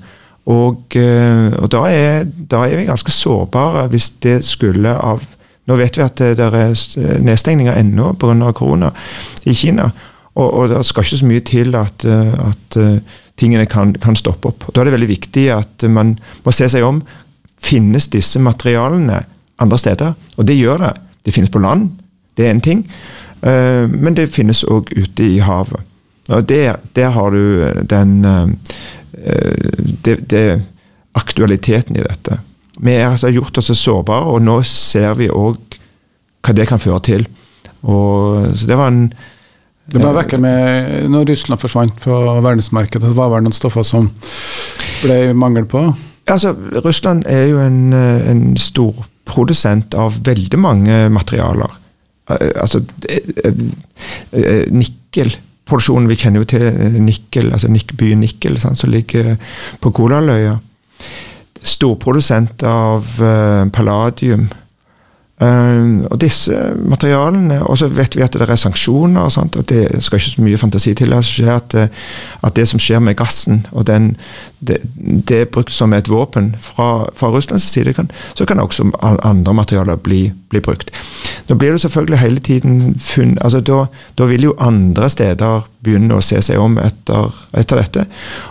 Og, eh, og da, er, da, er, vi ganske sårbare hvis det skulle av Nå vet vi at det, er nedstengninger ennå pga. korona i Kina. Og, og, det skal ikke så mye til at, at eh, tingene kan, kan, stoppe opp. Og Da er det veldig viktig at man må se seg om. Finnes disse materialene andre steder? Og det gjør det. Det finnes på land, det er en ting. Uh, men det finnes òg ute i havet. Og der, der har du eh, den uh, det, det, aktualiteten i dette. Vi har altså gjort oss sårbare, og nå ser vi òg hva det kan føre til. Og, så det var en det var vekker med Når Russland forsvant på verdensmarkedet, det var vel noen stoffer som ble mangel på? Altså, Russland er jo en, en stor produsent av veldig mange materialer. Eh, altså eh, eh, Nikkelproduksjonen Vi kjenner jo til Nikkel, altså byen Nikkel, sant, som ligger på Kolaløya. Storprodusent av palladium Uh, og disse materialene Og så vet vi at det er sanksjoner, og, sånt, og det skal ikke så mye fantasi til at, at, det som skjer med gassen, og den, det, det, er brukt som et våpen fra, fra Russlands side, kan, så kan også andre materialer bli, bli, brukt. Nå blir det selvfølgelig hele tiden funn, altså da, da, vil jo andre steder begynne å se seg om etter, etter dette.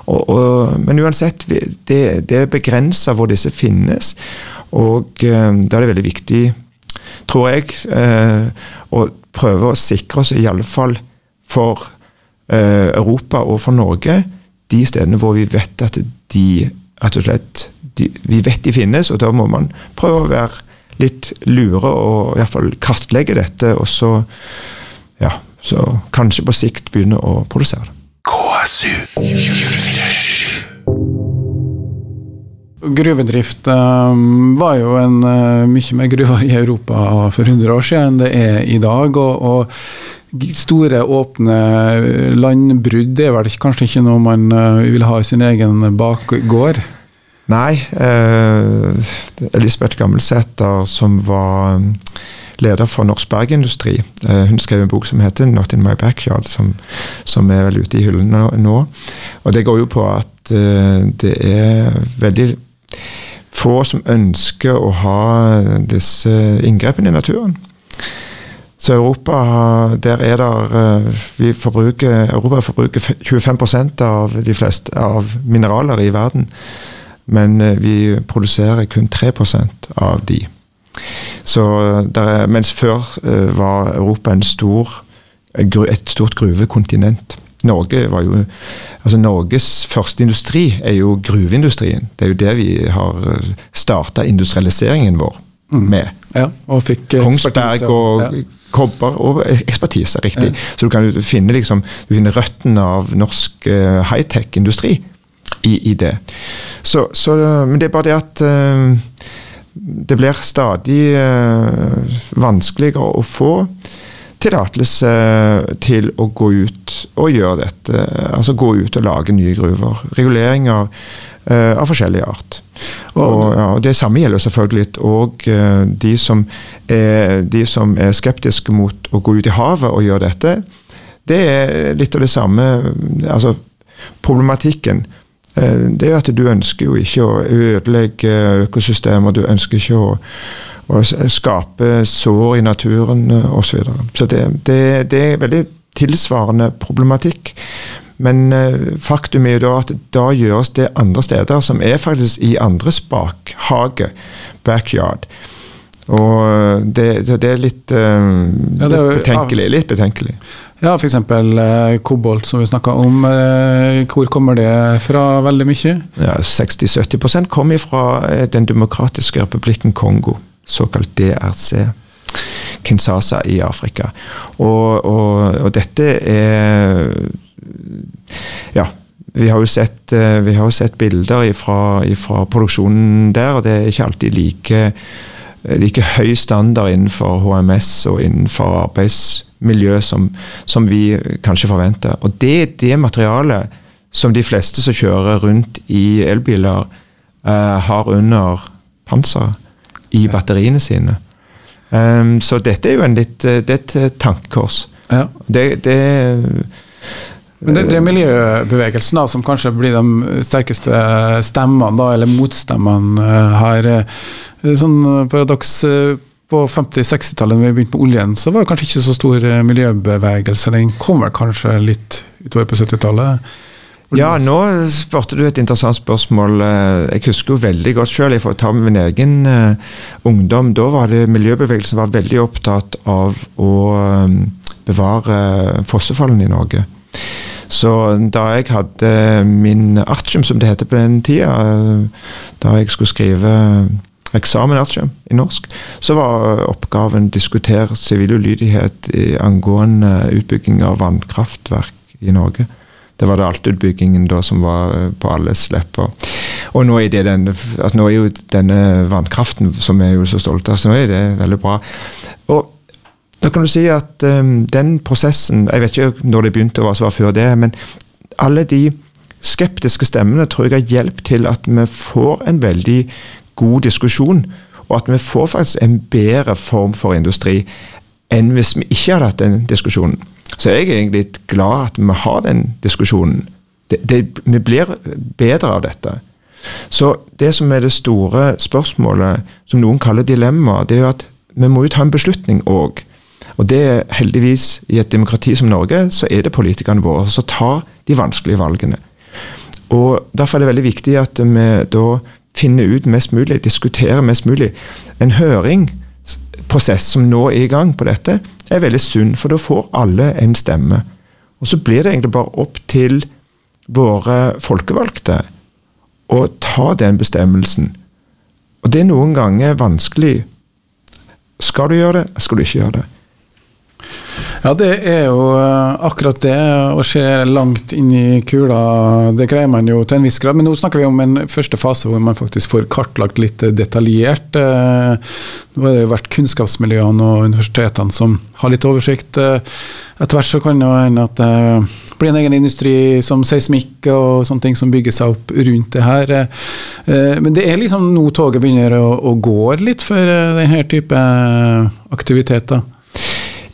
Og, og, men uansett, det, det er begrensa hvor disse finnes, og uh, da er det veldig viktig tror jeg. Eh, og prøve å sikre oss, i alle fall for eh, Europa og for Norge, de stedene hvor vi vet at de rett og slett de, Vi vet de finnes, og da må man prøve å være litt lure og i hvert fall kartlegge dette, og så ja, så kanskje på sikt begynne å produsere det. Gruvedrift um, var jo en uh, mye mer gruver i Europa for 100 år siden enn det er i dag. og, og Store, åpne landbrudd er vel kanskje ikke noe man uh, vil ha i sin egen bakgård? Nei. Eh, Elisabeth Gammelsæter, som var leder for Norsk Bergindustri. Eh, hun skrev en bok som heter 'Not in my backyard', som, som er vel ute i hyllene nå. Og Det går jo på at eh, det er veldig få som ønsker å ha disse inngrepene i naturen. Så Europa, der er der, vi forbruker, Europa forbruker 25% av de fleste av mineraler i verden. Men vi produserer kun 3% av de. Så der, mens før var Europa stor, et stort gruvekontinent. Norge var jo altså Norges første industri er jo gruveindustrien. Det er jo det vi har starta industrialiseringen vår med. Mm. Ja, og fikk Kongsberg og ja. kobber og ekspertise, riktig. Ja. Så du kan finne, liksom, du finner røttene av norsk uh, high-tech-industri i, i, det. Så, så, men det er bare det at uh, det blir stadig uh, vanskeligere å få tillatelse til å gå ut og gjøre dette. Altså gå ut og lage nye gruver. Reguleringer uh, av forskjellig art. Og, ja, og Det samme gjelder selvfølgelig òg de, som er, de som er skeptiske mot å gå ut i havet og gjøre dette. Det er litt av det samme altså Problematikken det er at du ønsker jo ikke å ødelegge økosystemer. Du ønsker ikke å og skape sår i naturen osv. Så, videre. så det, det, det, er veldig tilsvarende problematikk. Men faktum er jo da at da gjøres det andre steder, som er faktisk i andres bakhage, backyard. Og det, det er litt, litt ja, det er, betenkelig. Litt betenkelig. Ja, f.eks. Eh, kobolt, som vi snakka om. Eh, hvor kommer det fra veldig mye? Ja, 60-70% kommer fra Den demokratiske republikken Kongo såkalt DRC. Kinshasa i Afrika. Og, og, og dette er Ja. Vi har jo sett, eh, har sett bilder fra produksjonen der, og det er ikke alltid like, like høy standard innenfor HMS og innenfor arbeidsmiljø som, som vi kanskje forventer. Og det er det materialet som de fleste som kjører rundt i elbiler, uh, har under panseret i batteriene sine. Um, så dette er jo en litt, eh, det er et eh, tankekors. Ja. Det, det, men det, det, er miljøbevegelsen da, som kanskje blir de sterkeste stemmene, da, eller motstemmene her. Sånn paradoks på 50-60-tallet, da vi begynte med oljen, så var det kanskje ikke så stor miljøbevegelse. Den kom vel kanskje litt utover på 70-tallet? Ja, nå spurte du et interessant spørsmål. Eh, jeg husker jo veldig godt sjøl, for å ta med min egen uh, ungdom. Da var det miljøbevegelsen var veldig opptatt av å um, bevare fossefallene i Norge. Så da jeg hadde min artium, som det heter på den tida, da jeg skulle skrive eksamen artium i norsk, så var oppgaven diskutere sivil ulydighet angående utbygging av vannkraftverk i Norge. Det var det altutbyggingen da som var eh, på alles lepper. Og nå er, det den, altså nå er jo denne vannkraften som vi er jo så stolte av, så nå er det veldig bra. Og nå kan du si at um, den prosessen Jeg vet ikke når det begynte, og hva som var før det, men alle de skeptiske stemmene tror jeg har hjulpet til at vi får en veldig god diskusjon. Og at vi får faktisk en bedre form for industri enn hvis vi ikke hadde hatt den diskusjonen. Så jeg er egentlig glad at vi har den diskusjonen. Det, det, vi blir bedre av dette. Så det som er det store spørsmålet, som noen kaller dilemma, det er jo at vi må jo ta en beslutning òg. Og det er heldigvis, i et demokrati som Norge, så er det politikerne våre som tar de vanskelige valgene. Og Derfor er det veldig viktig at vi da finner ut mest mulig, diskuterer mest mulig. En høringsprosess som nå er i gang på dette, er veldig sunn, for da får alle en stemme. Og så blir det egentlig bare opp til våre folkevalgte å ta den bestemmelsen. Og det er noen ganger vanskelig. Skal du gjøre det, skal du ikke gjøre det? Ja, det er jo eh, akkurat det. Å se langt inn i kula, det greier man jo til en viss grad. Men nå snakker vi om en første fase hvor man faktisk får kartlagt litt detaljert. Eh, nå har det jo vært kunnskapsmiljøene og universitetene som har litt oversikt. Eh, etter hvert så kan det hende at det blir en egen industri som seismikk og sånne ting som bygger seg opp rundt det her. Men det er liksom nå toget begynner å, gå litt for denne type aktiviteter.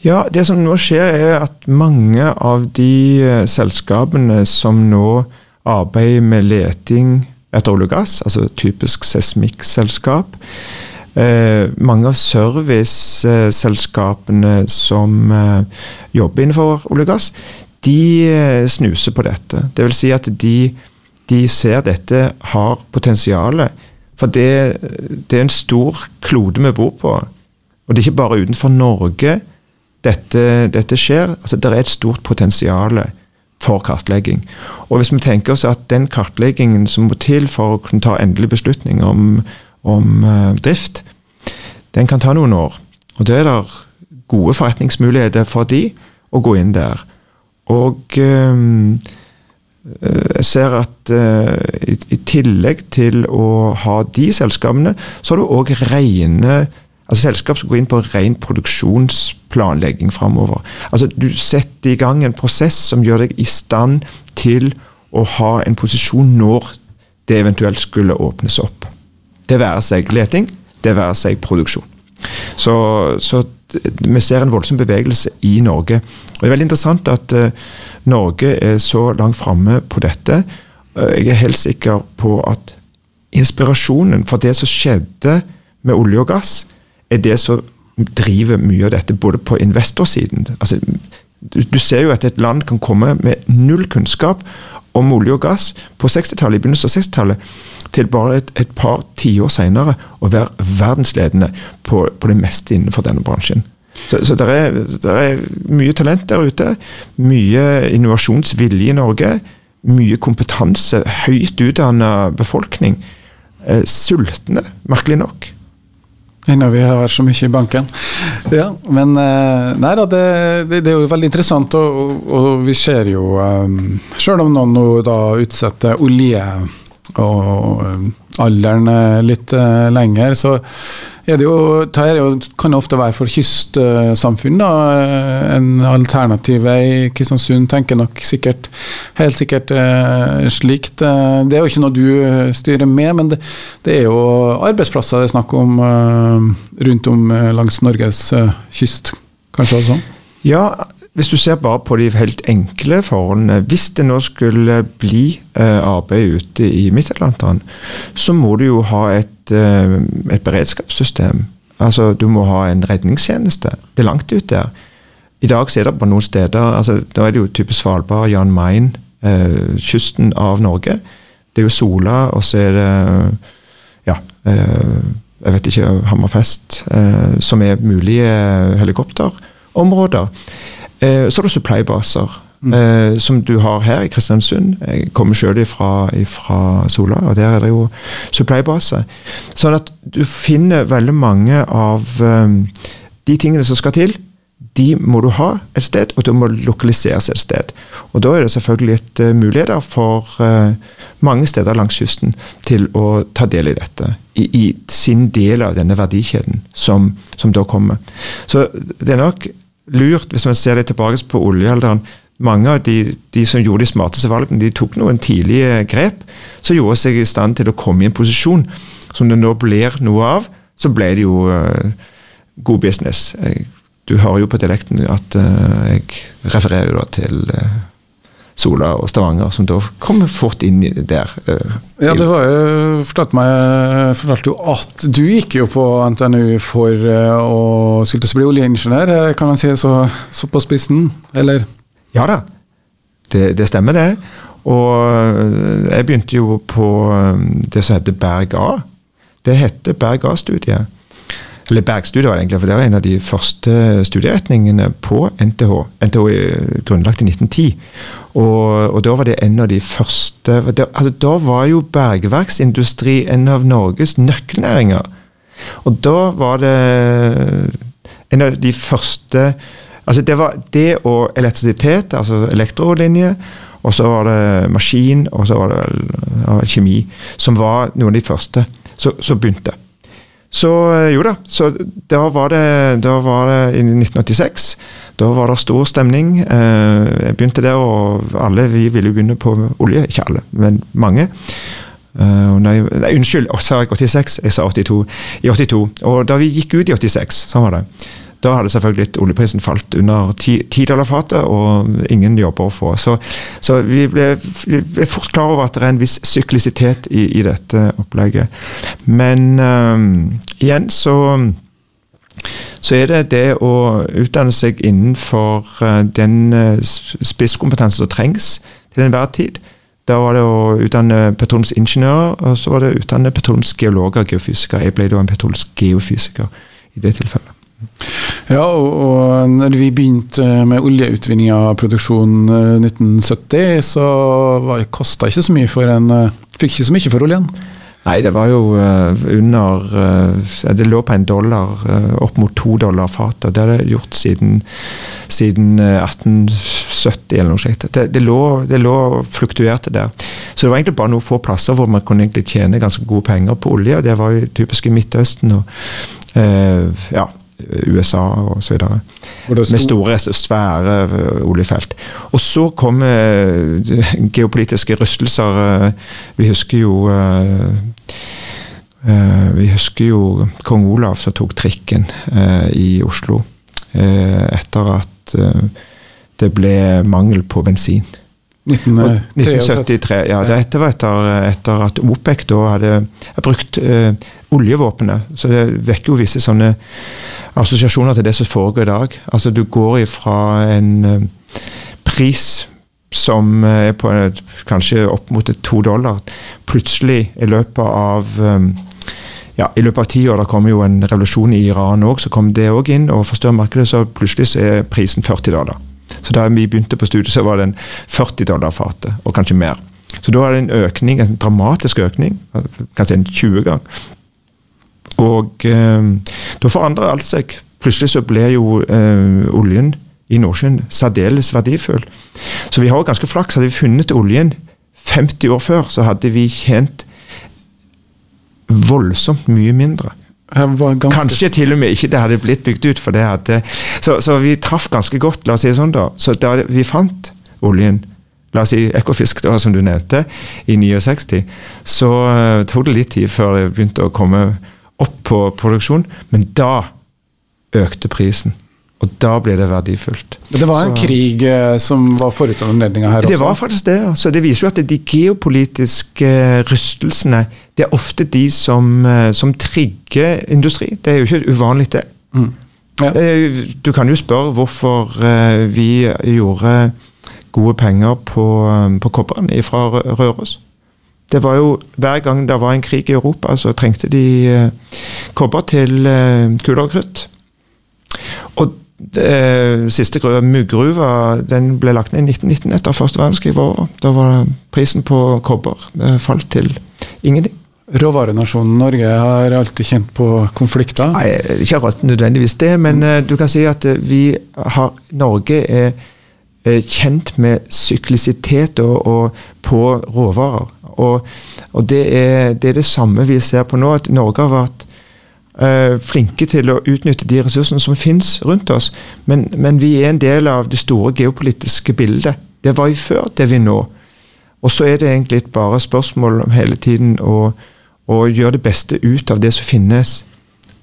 Ja, det som nå skjer er at mange av de eh, selskapene som nå arbeider med leting etter olje og gass, altså typisk seismikkselskap, eh, mange av serviceselskapene som eh, jobber innenfor olje og gass, de eh, snuser på dette. Det vil si at de, de ser dette har potensial. For det, det, er en stor klode vi bor på. Og det er ikke bare utenfor Norge dette, dette skjer. Altså, det er et stort potensial for kartlegging. Og hvis vi tenker oss at den kartleggingen som må til for å kunne ta endelig beslutning om, om uh, drift, den kan ta noen år. Og da er det gode forretningsmuligheter for de å gå inn der. Og um, jeg ser at uh, i, i, tillegg til å ha de selskapene, så har du òg rene Altså Selskap som går inn på ren produksjonsplanlegging framover. Altså, du setter i gang en prosess som gjør deg i stand til å ha en posisjon når det eventuelt skulle åpnes opp. Det være seg leting, det være seg produksjon. Så, så vi ser en voldsom bevegelse i Norge. Og Det er veldig interessant at uh, Norge er så langt framme på dette. Uh, jeg er helt sikker på at inspirasjonen for det som skjedde med olje og gass, er det som driver mye av dette, både på investorsiden. Altså, du, du, ser jo at et land kan komme med null kunnskap om olje og gass på 60-tallet, i begynnelsen av 60-tallet, til bare et, et par tiår senere å være verdensledende på, på, det meste innenfor denne bransjen. Så, så det er, er, mye talent der ute. Mye innovasjonsvilje i Norge. Mye kompetanse. Høyt utdanna befolkning. Eh, sultne, merkelig nok. Ennå vi har så mye i banken. Ja, men eh, nei da, det, det, det er jo veldig interessant, og, og, vi ser jo um, Selv om noen nå da utsetter olje og um, alderen litt uh, lenger, så er det jo, det jo, kan ofte være for kystsamfunn da, en alternativ vei. Kristiansund tenker nok sikkert helt sikkert eh, slikt. Det er jo ikke noe du styrer med, men det, det er jo arbeidsplasser det er snakk om eh, rundt om eh, langs Norges eh, kyst, kanskje også? Ja, hvis du ser bare på de helt enkle forholdene Hvis det nå skulle bli eh, arbeid ute i Midt-Atlanteren, så må du jo ha et, eh, et, beredskapssystem. Altså, Du må ha en redningstjeneste. Det er langt ut der. I dag så er det på noen steder altså, Da er det jo type Svalbard, Jan Mayen, eh, kysten av Norge. Det er jo Sola, og så er det ja, eh, jeg vet ikke, Hammerfest, eh, som er mulige helikopterområder. Eh, så er det supply-baser. Mm. Eh, som du har her i Kristiansund. Jeg kommer sjøl fra Sola, og der er det jo supply-base. Sånn at du finner veldig mange av um, de tingene som skal til. De må du ha et sted, og de må lokaliseres et sted. Og Da er det selvfølgelig et uh, muligheter for uh, mange steder langs kysten til å ta del i dette. I, i sin del av denne verdikjeden som, som da kommer. Så det er nok lurt, hvis man ser det tilbake på oljealderen. Mange av de, de, som gjorde de smarteste valgene, de tok noen tidlige grep som gjorde seg i stand til å komme i en posisjon som det nå blir noe av. Så ble det jo uh, god business. Jeg, du hører jo på dialekten at uh, jeg refererer jo da til uh, Sola og Stavanger, som da kommer fort inn der. Uh, ja, det var jo fortalte meg fortalte jo at du gikk jo på NTNU for uh, å skulle bli oljeingeniør, eh, kan man si så, så, på spissen, eller? Ja da, det, det, stemmer det. Og jeg begynte jo på det som heter Berg A. Det heter Berg A-studiet. Eller bergstudier var det egentlig, for det var en av de første studieretningene på NTH. NTH er grunnlagt i 1910. Og, og, da var det en av de første det, altså, Da var jo bergverksindustri en av Norges nøkkelnæringer. Og da var det en av de første Altså det var det og elektrisitet, altså elektrolinje, og så var det maskin, og så var det kjemi, som var noen av de første som begynte. Så eh, jo da, så da var det, da var det i 1986. Da var det stor stemning. Eh, jeg begynte der, og alle vi ville begynne på olje. Ikke alle, men mange. Uh, nei, nei, unnskyld, sa jeg 86? Jeg sa 82. I 82. Og da vi gikk ut i 86, sånn var det. Da hadde selvfølgelig oljeprisen falt under ti dollar fatet, og ingen jobber å få. Så, så vi, ble, vi, ble, fort klar over at det er en viss syklisitet i, i dette opplegget. Men um, igjen så så er det det å utdanne seg innenfor uh, den uh, spisskompetansen som trengs til enhver tid. Da var det å utdanne petroleumsingeniører, og så var det å utdanne petroleumsgeologer og geofysikere. Jeg ble da en petroleumsgeofysiker i det tilfellet. Ja, og, og når vi begynte med oljeutvinning av produksjon 1970, eh, så kosta ikke så mye for en eh, Fikk ikke så mye for oljen. Nei, det var jo uh, under Det lå på en dollar, opp mot to dollar fatet. Det har det gjort siden, siden 1870 eller noe slikt. Det, det, lå, det lå fluktuerte der. Så det var egentlig bare noen få plasser hvor man kunne egentlig tjene ganske gode penger på olje. Det var jo typisk i Midtøsten og ja, USA osv. Med store, svære eh, oljefelt. Og så kom eh, geopolitiske rystelser. Eh, vi husker jo Vi husker jo kong Olav som tok trikken i Oslo etter at det ble mangel på bensin. 1973. Ja, dette var etter, etter, at OPEC da hadde brukt uh, oljevåpenet. Så det vekker jo visse sånne assosiasjoner til det som foregår i dag. Altså Du går ifra en uh, pris som er på uh, kanskje opp mot to dollar, plutselig i løpet av um, ja, I løpet av ti år da kom jo en revolusjon i Iran òg, så kom det òg inn og forstørret markedet. Så plutselig så er prisen 40 dollar. Så da vi begynte på studiet, så var det en 40 dollar fatet, og kanskje mer. Så da er det en økning, en dramatisk økning, kanskje en 20 gang. Og eh, da forandrer alt seg. Plutselig så ble jo eh, oljen i Nordsjøen særdeles verdifull. Så vi har jo ganske flaks. Hadde vi funnet oljen 50 år før, så hadde vi tjent voldsomt mye mindre. Kanskje til og med ikke det hadde blitt bygd ut. for det hadde, Så, så vi traff ganske godt, la oss si det sånn da. Så da vi fant oljen, la oss si Ekofisk, da, som du nevnte, i 69, så uh, tok det litt tid før det begynte å komme opp på produksjon. Men da økte prisen. Og da ble det verdifullt. Men Det var en så, krig eh, som var forut anledninga her også? Det var faktisk det. Så Det viser jo at de geopolitiske rystelsene det er ofte de som, eh, som trigger industri. Det er jo ikke uvanlig, det. Mm. Ja. Du kan jo spørre hvorfor eh, vi gjorde gode penger på, på kobberen fra Røros. Det var jo Hver gang det var en krig i Europa, så trengte de kobber til kuler og krutt. Og det siste gruva, Muggruva, den ble lagt ned i 1919 etter første verdenskrig. Da var prisen på kobber falt til ingenting. Råvarenasjonen Norge har alltid kjent på konflikter? Nei, Ikke akkurat nødvendigvis det, men uh, du kan si at vi har, Norge er kjent med syklisitet og, og på råvarer. Og, og det, er, det, er, det samme vi ser på nå. at Norge har vært uh, flinke til å utnytte de ressursene som finnes rundt oss. Men, men, vi er en del av det store geopolitiske bildet. Det var vi før, det er vi nå. Og så er det egentlig bare spørsmål om hele tiden å, å gjøre det beste ut av det som finnes.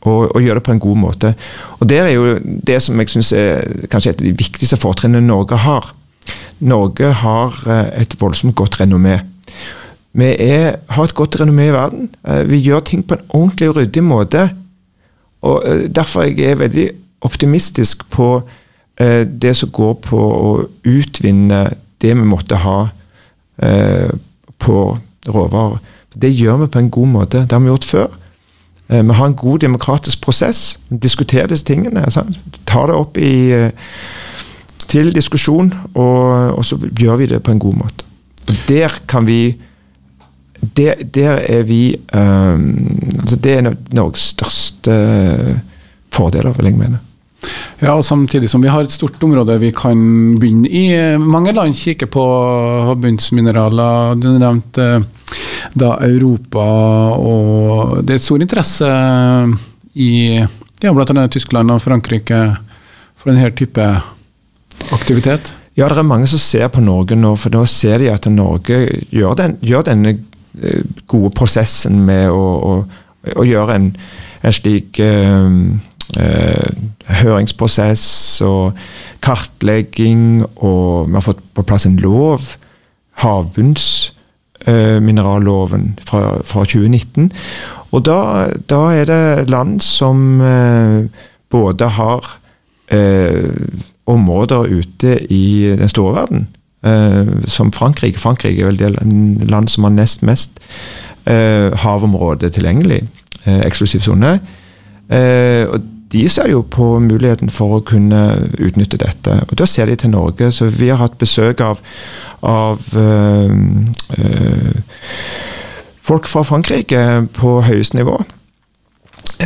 Og, og, gjøre det på en god måte. Og Det er jo det som jeg syns er kanskje et av de viktigste fortrinnene Norge har. Norge har eh, et voldsomt godt renommé. Vi er, har et godt renommé i verden. Eh, vi gjør ting på en ordentlig og ryddig måte. Og derfor Derfor jeg er veldig optimistisk på eh, det som går på å utvinne det vi måtte ha eh, på råvarer. Det gjør vi på en god måte. Det har vi gjort før. Eh, vi har en god demokratisk prosess. Diskuterer disse tingene. Sant? Tar det opp i, eh, til diskusjon, og, og, så gjør vi det på en god måte. Og der kan vi Der, der er vi um, altså Det er Norges største fordeler, vil jeg mene. Ja, og Samtidig som vi har et stort område vi kan begynne i. Mange land kikker på bunnsmineraler. Du nevnte da Europa, og det er stor interesse i ja, bl.a. Tyskland og Frankrike for denne type aktivitet? Ja, det er mange som ser på Norge nå, for nå ser de at Norge gjør, den, gjør denne eh, gode prosessen med å, å, å gjøre en, en slik uh, eh, høringsprosess og kartlegging, og vi har fått på plass en lov, havbunnsmineralloven uh, fra, fra, 2019. Og da, da, er det land som eh, både har eh, områder ute i den store verden, eh, som Frankrike. Frankrike er vel det land som har nest mest eh, havområde tilgjengelig, eksklusiv sone. og de ser jo på muligheten for å kunne utnytte dette. Og Da ser de til Norge. Så vi har hatt besøk av, av øh, øh, folk fra Frankrike på høyeste nivå.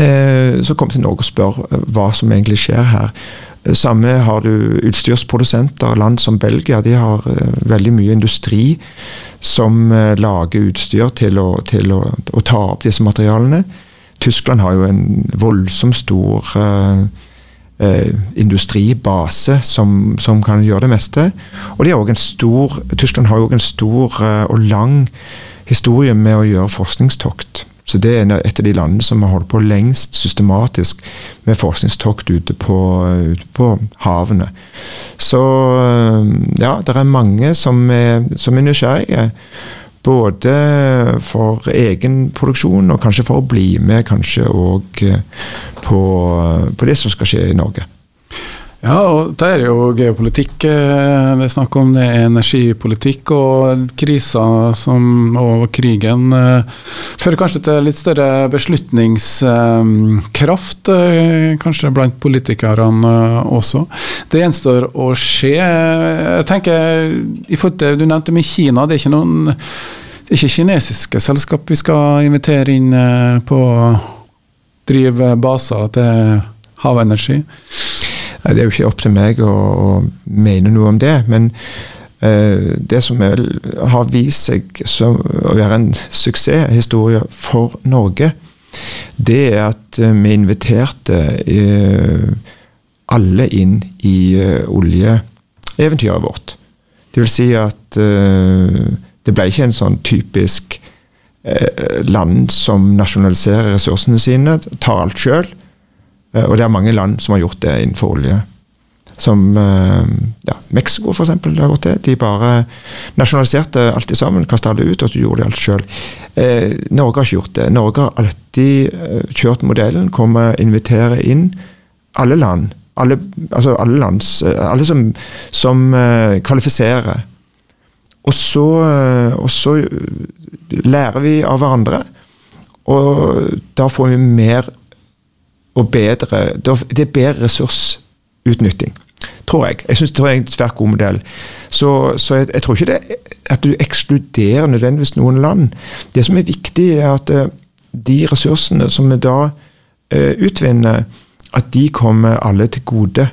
Øh, som kommer til Norge og spør hva som egentlig skjer her. Samme har du utstyrsprodusenter. Land som Belgia de har veldig mye industri som lager utstyr til å, til å, å ta opp disse materialene. Tyskland har jo en voldsomt stor uh, uh, industribase som, som, kan gjøre det meste. Og de har en stor, Tyskland har jo en stor uh, og lang historie med å gjøre forskningstokt. Så Det er et av de landene som har holdt på lengst systematisk med forskningstokt ute på, ute på havene. Så ja, det er mange som er, som er nysgjerrige. Både for egen produksjon og kanskje for å bli med kanskje òg eh, på, på, det som skal skje i Norge. Ja, og det er jo geopolitikk eh, det er snakk om. Det er energipolitikk og krisa som, og krigen eh, fører kanskje til litt større beslutningskraft, kanskje blant politikerne også. Det gjenstår å skje. Jeg tenker, i forhold til, Du nevnte med Kina. det er ikke noen det er ikke kinesiske selskap vi skal invitere inn eh, på å drive baser til havenergi? Det er jo ikke opp til meg å, å mene noe om det. Men uh, det som er, har vist seg som, å være en suksesshistorie for Norge, det er at uh, vi inviterte uh, alle inn i oljeeventyret vårt. Det vil si at det ble ikke en sånn typisk eh, land som nasjonaliserer ressursene sine, tar alt sjøl. Eh, og det er mange land som har gjort det innenfor olje. Som eh, ja, Mexico f.eks. har gjort det. De bare nasjonaliserte alt sammen, kasta alle ut, og så gjorde de alt sjøl. Eh, Norge har ikke gjort det. Norge har alltid kjørt modellen, kommer inviterer inn alle land. Alle, altså alle, lands, alle som, som kvalifiserer og så, uh, og så, lærer vi av hverandre, og da får vi mer og bedre Det er bedre ressursutnytting, tror jeg. Jeg synes det er en svært god modell. Så, så jeg, jeg, tror ikke det at du ekskluderer nødvendigvis noen land. Det som er viktig, er at eh, de ressursene som vi da uh, utvinner, at de kommer alle til gode.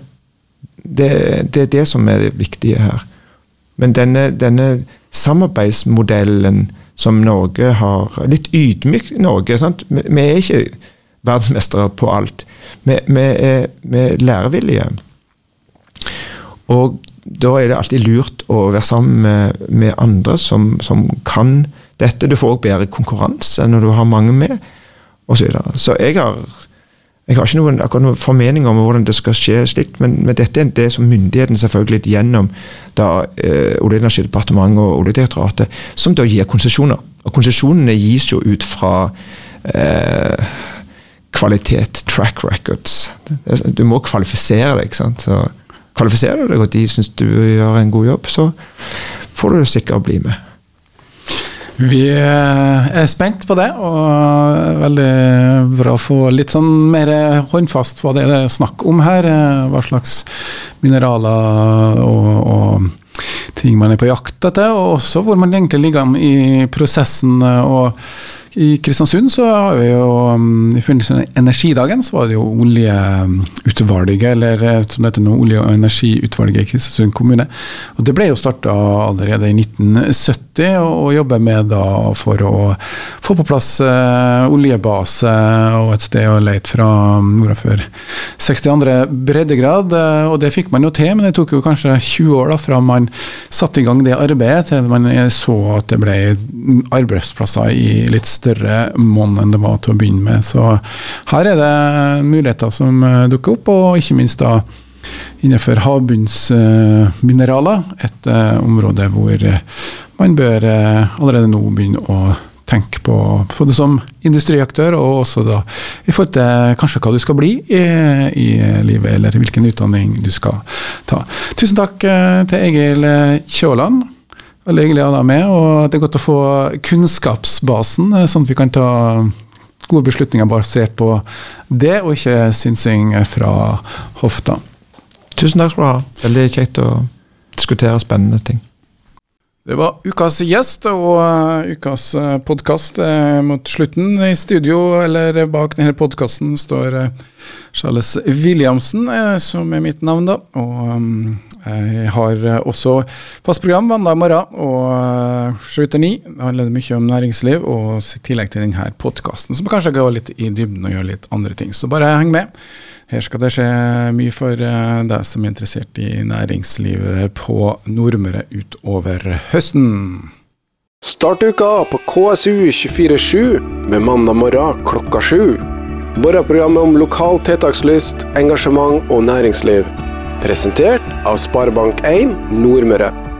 Det, det er det som er det viktige her. Men denne, denne samarbeidsmodellen som Norge har Litt ydmyk Norge. Sant? Vi er ikke verdensmestere på alt. Vi, vi, er, er lærevillige. Og da er det alltid lurt å være sammen med, med andre som, som, kan dette. Du får òg bedre konkurranse når du har mange med, osv. Så, videre. så jeg har jeg har ikke noen, noen formening om hvordan det skal skje slikt, men, men, dette er det som myndighetene selvfølgelig gjennom da eh, Olje- og energidepartementet og Oljedirektoratet, som da gir konsesjoner. Og konsesjonene gis jo ut fra eh, kvalitet, track records. Du må kvalifisere deg. sant? Så Kvalifiserer du deg, og de syns du gjør en god jobb, så får du sikkert bli med. Vi eh, er spent på det, og veldig bra å få litt sånn mer håndfast hva det er snakk om her. Eh, hva slags mineraler og, og ting man er på jakt etter, og også hvor man egentlig ligger an i prosessen. og i Kristiansund så har vi jo um, i forbindelse med energidagen så var det jo oljeutvalget, eller eh, som det heter nå, olje- og energiutvalget i Kristiansund kommune. Og Det ble jo starta allerede i 1970, og, og jobber med da for å få på plass uh, oljebase og et sted å leite fra nordafor 62. breddegrad. Uh, og det fikk man jo til, men det tok jo kanskje 20 år da fra man satte i gang det arbeidet, til man så at det ble arbeidsplasser i litt større større monn enn det var til å begynne med. Så her er det muligheter som eh, dukker opp, og ikke minst da innenfor havbunnsmineraler. Et uh, område hvor man bør allerede nå begynne å tenke på, for det som industriaktør, og også da i forhold til kanskje hva du skal bli i, i livet, eller hvilken utdanning du skal ta. Tusen takk til Egil Kjåland. Veldig hyggelig å ha deg med, og det er godt å få kunnskapsbasen, eh, sånn at vi kan ta gode beslutninger basert på det, og ikke synsing fra hofta. Tusen takk skal du ha. Veldig kjekt å diskutere spennende ting. Det var ukas gjest og uh, ukas uh, podkast mot slutten. I studio, eller bak denne podkasten, står Charles Williamsen, som er mitt navn, da. Og um, jeg har også fast program mandag morgen og sju til ni. Det handler mye om næringsliv, og i tillegg til denne podkasten, som kanskje går litt i dybden og gjør litt andre ting. Så bare heng med. Her skal det skje mye for eh, deg som er interessert i næringslivet på Nordmøre utover høsten. Start uka på KSU247 med mandag morgen klokka sju. Morgenprogrammet om lokal tiltakslyst, engasjement og næringsliv. Presentert av Sparebank1 Nordmøre.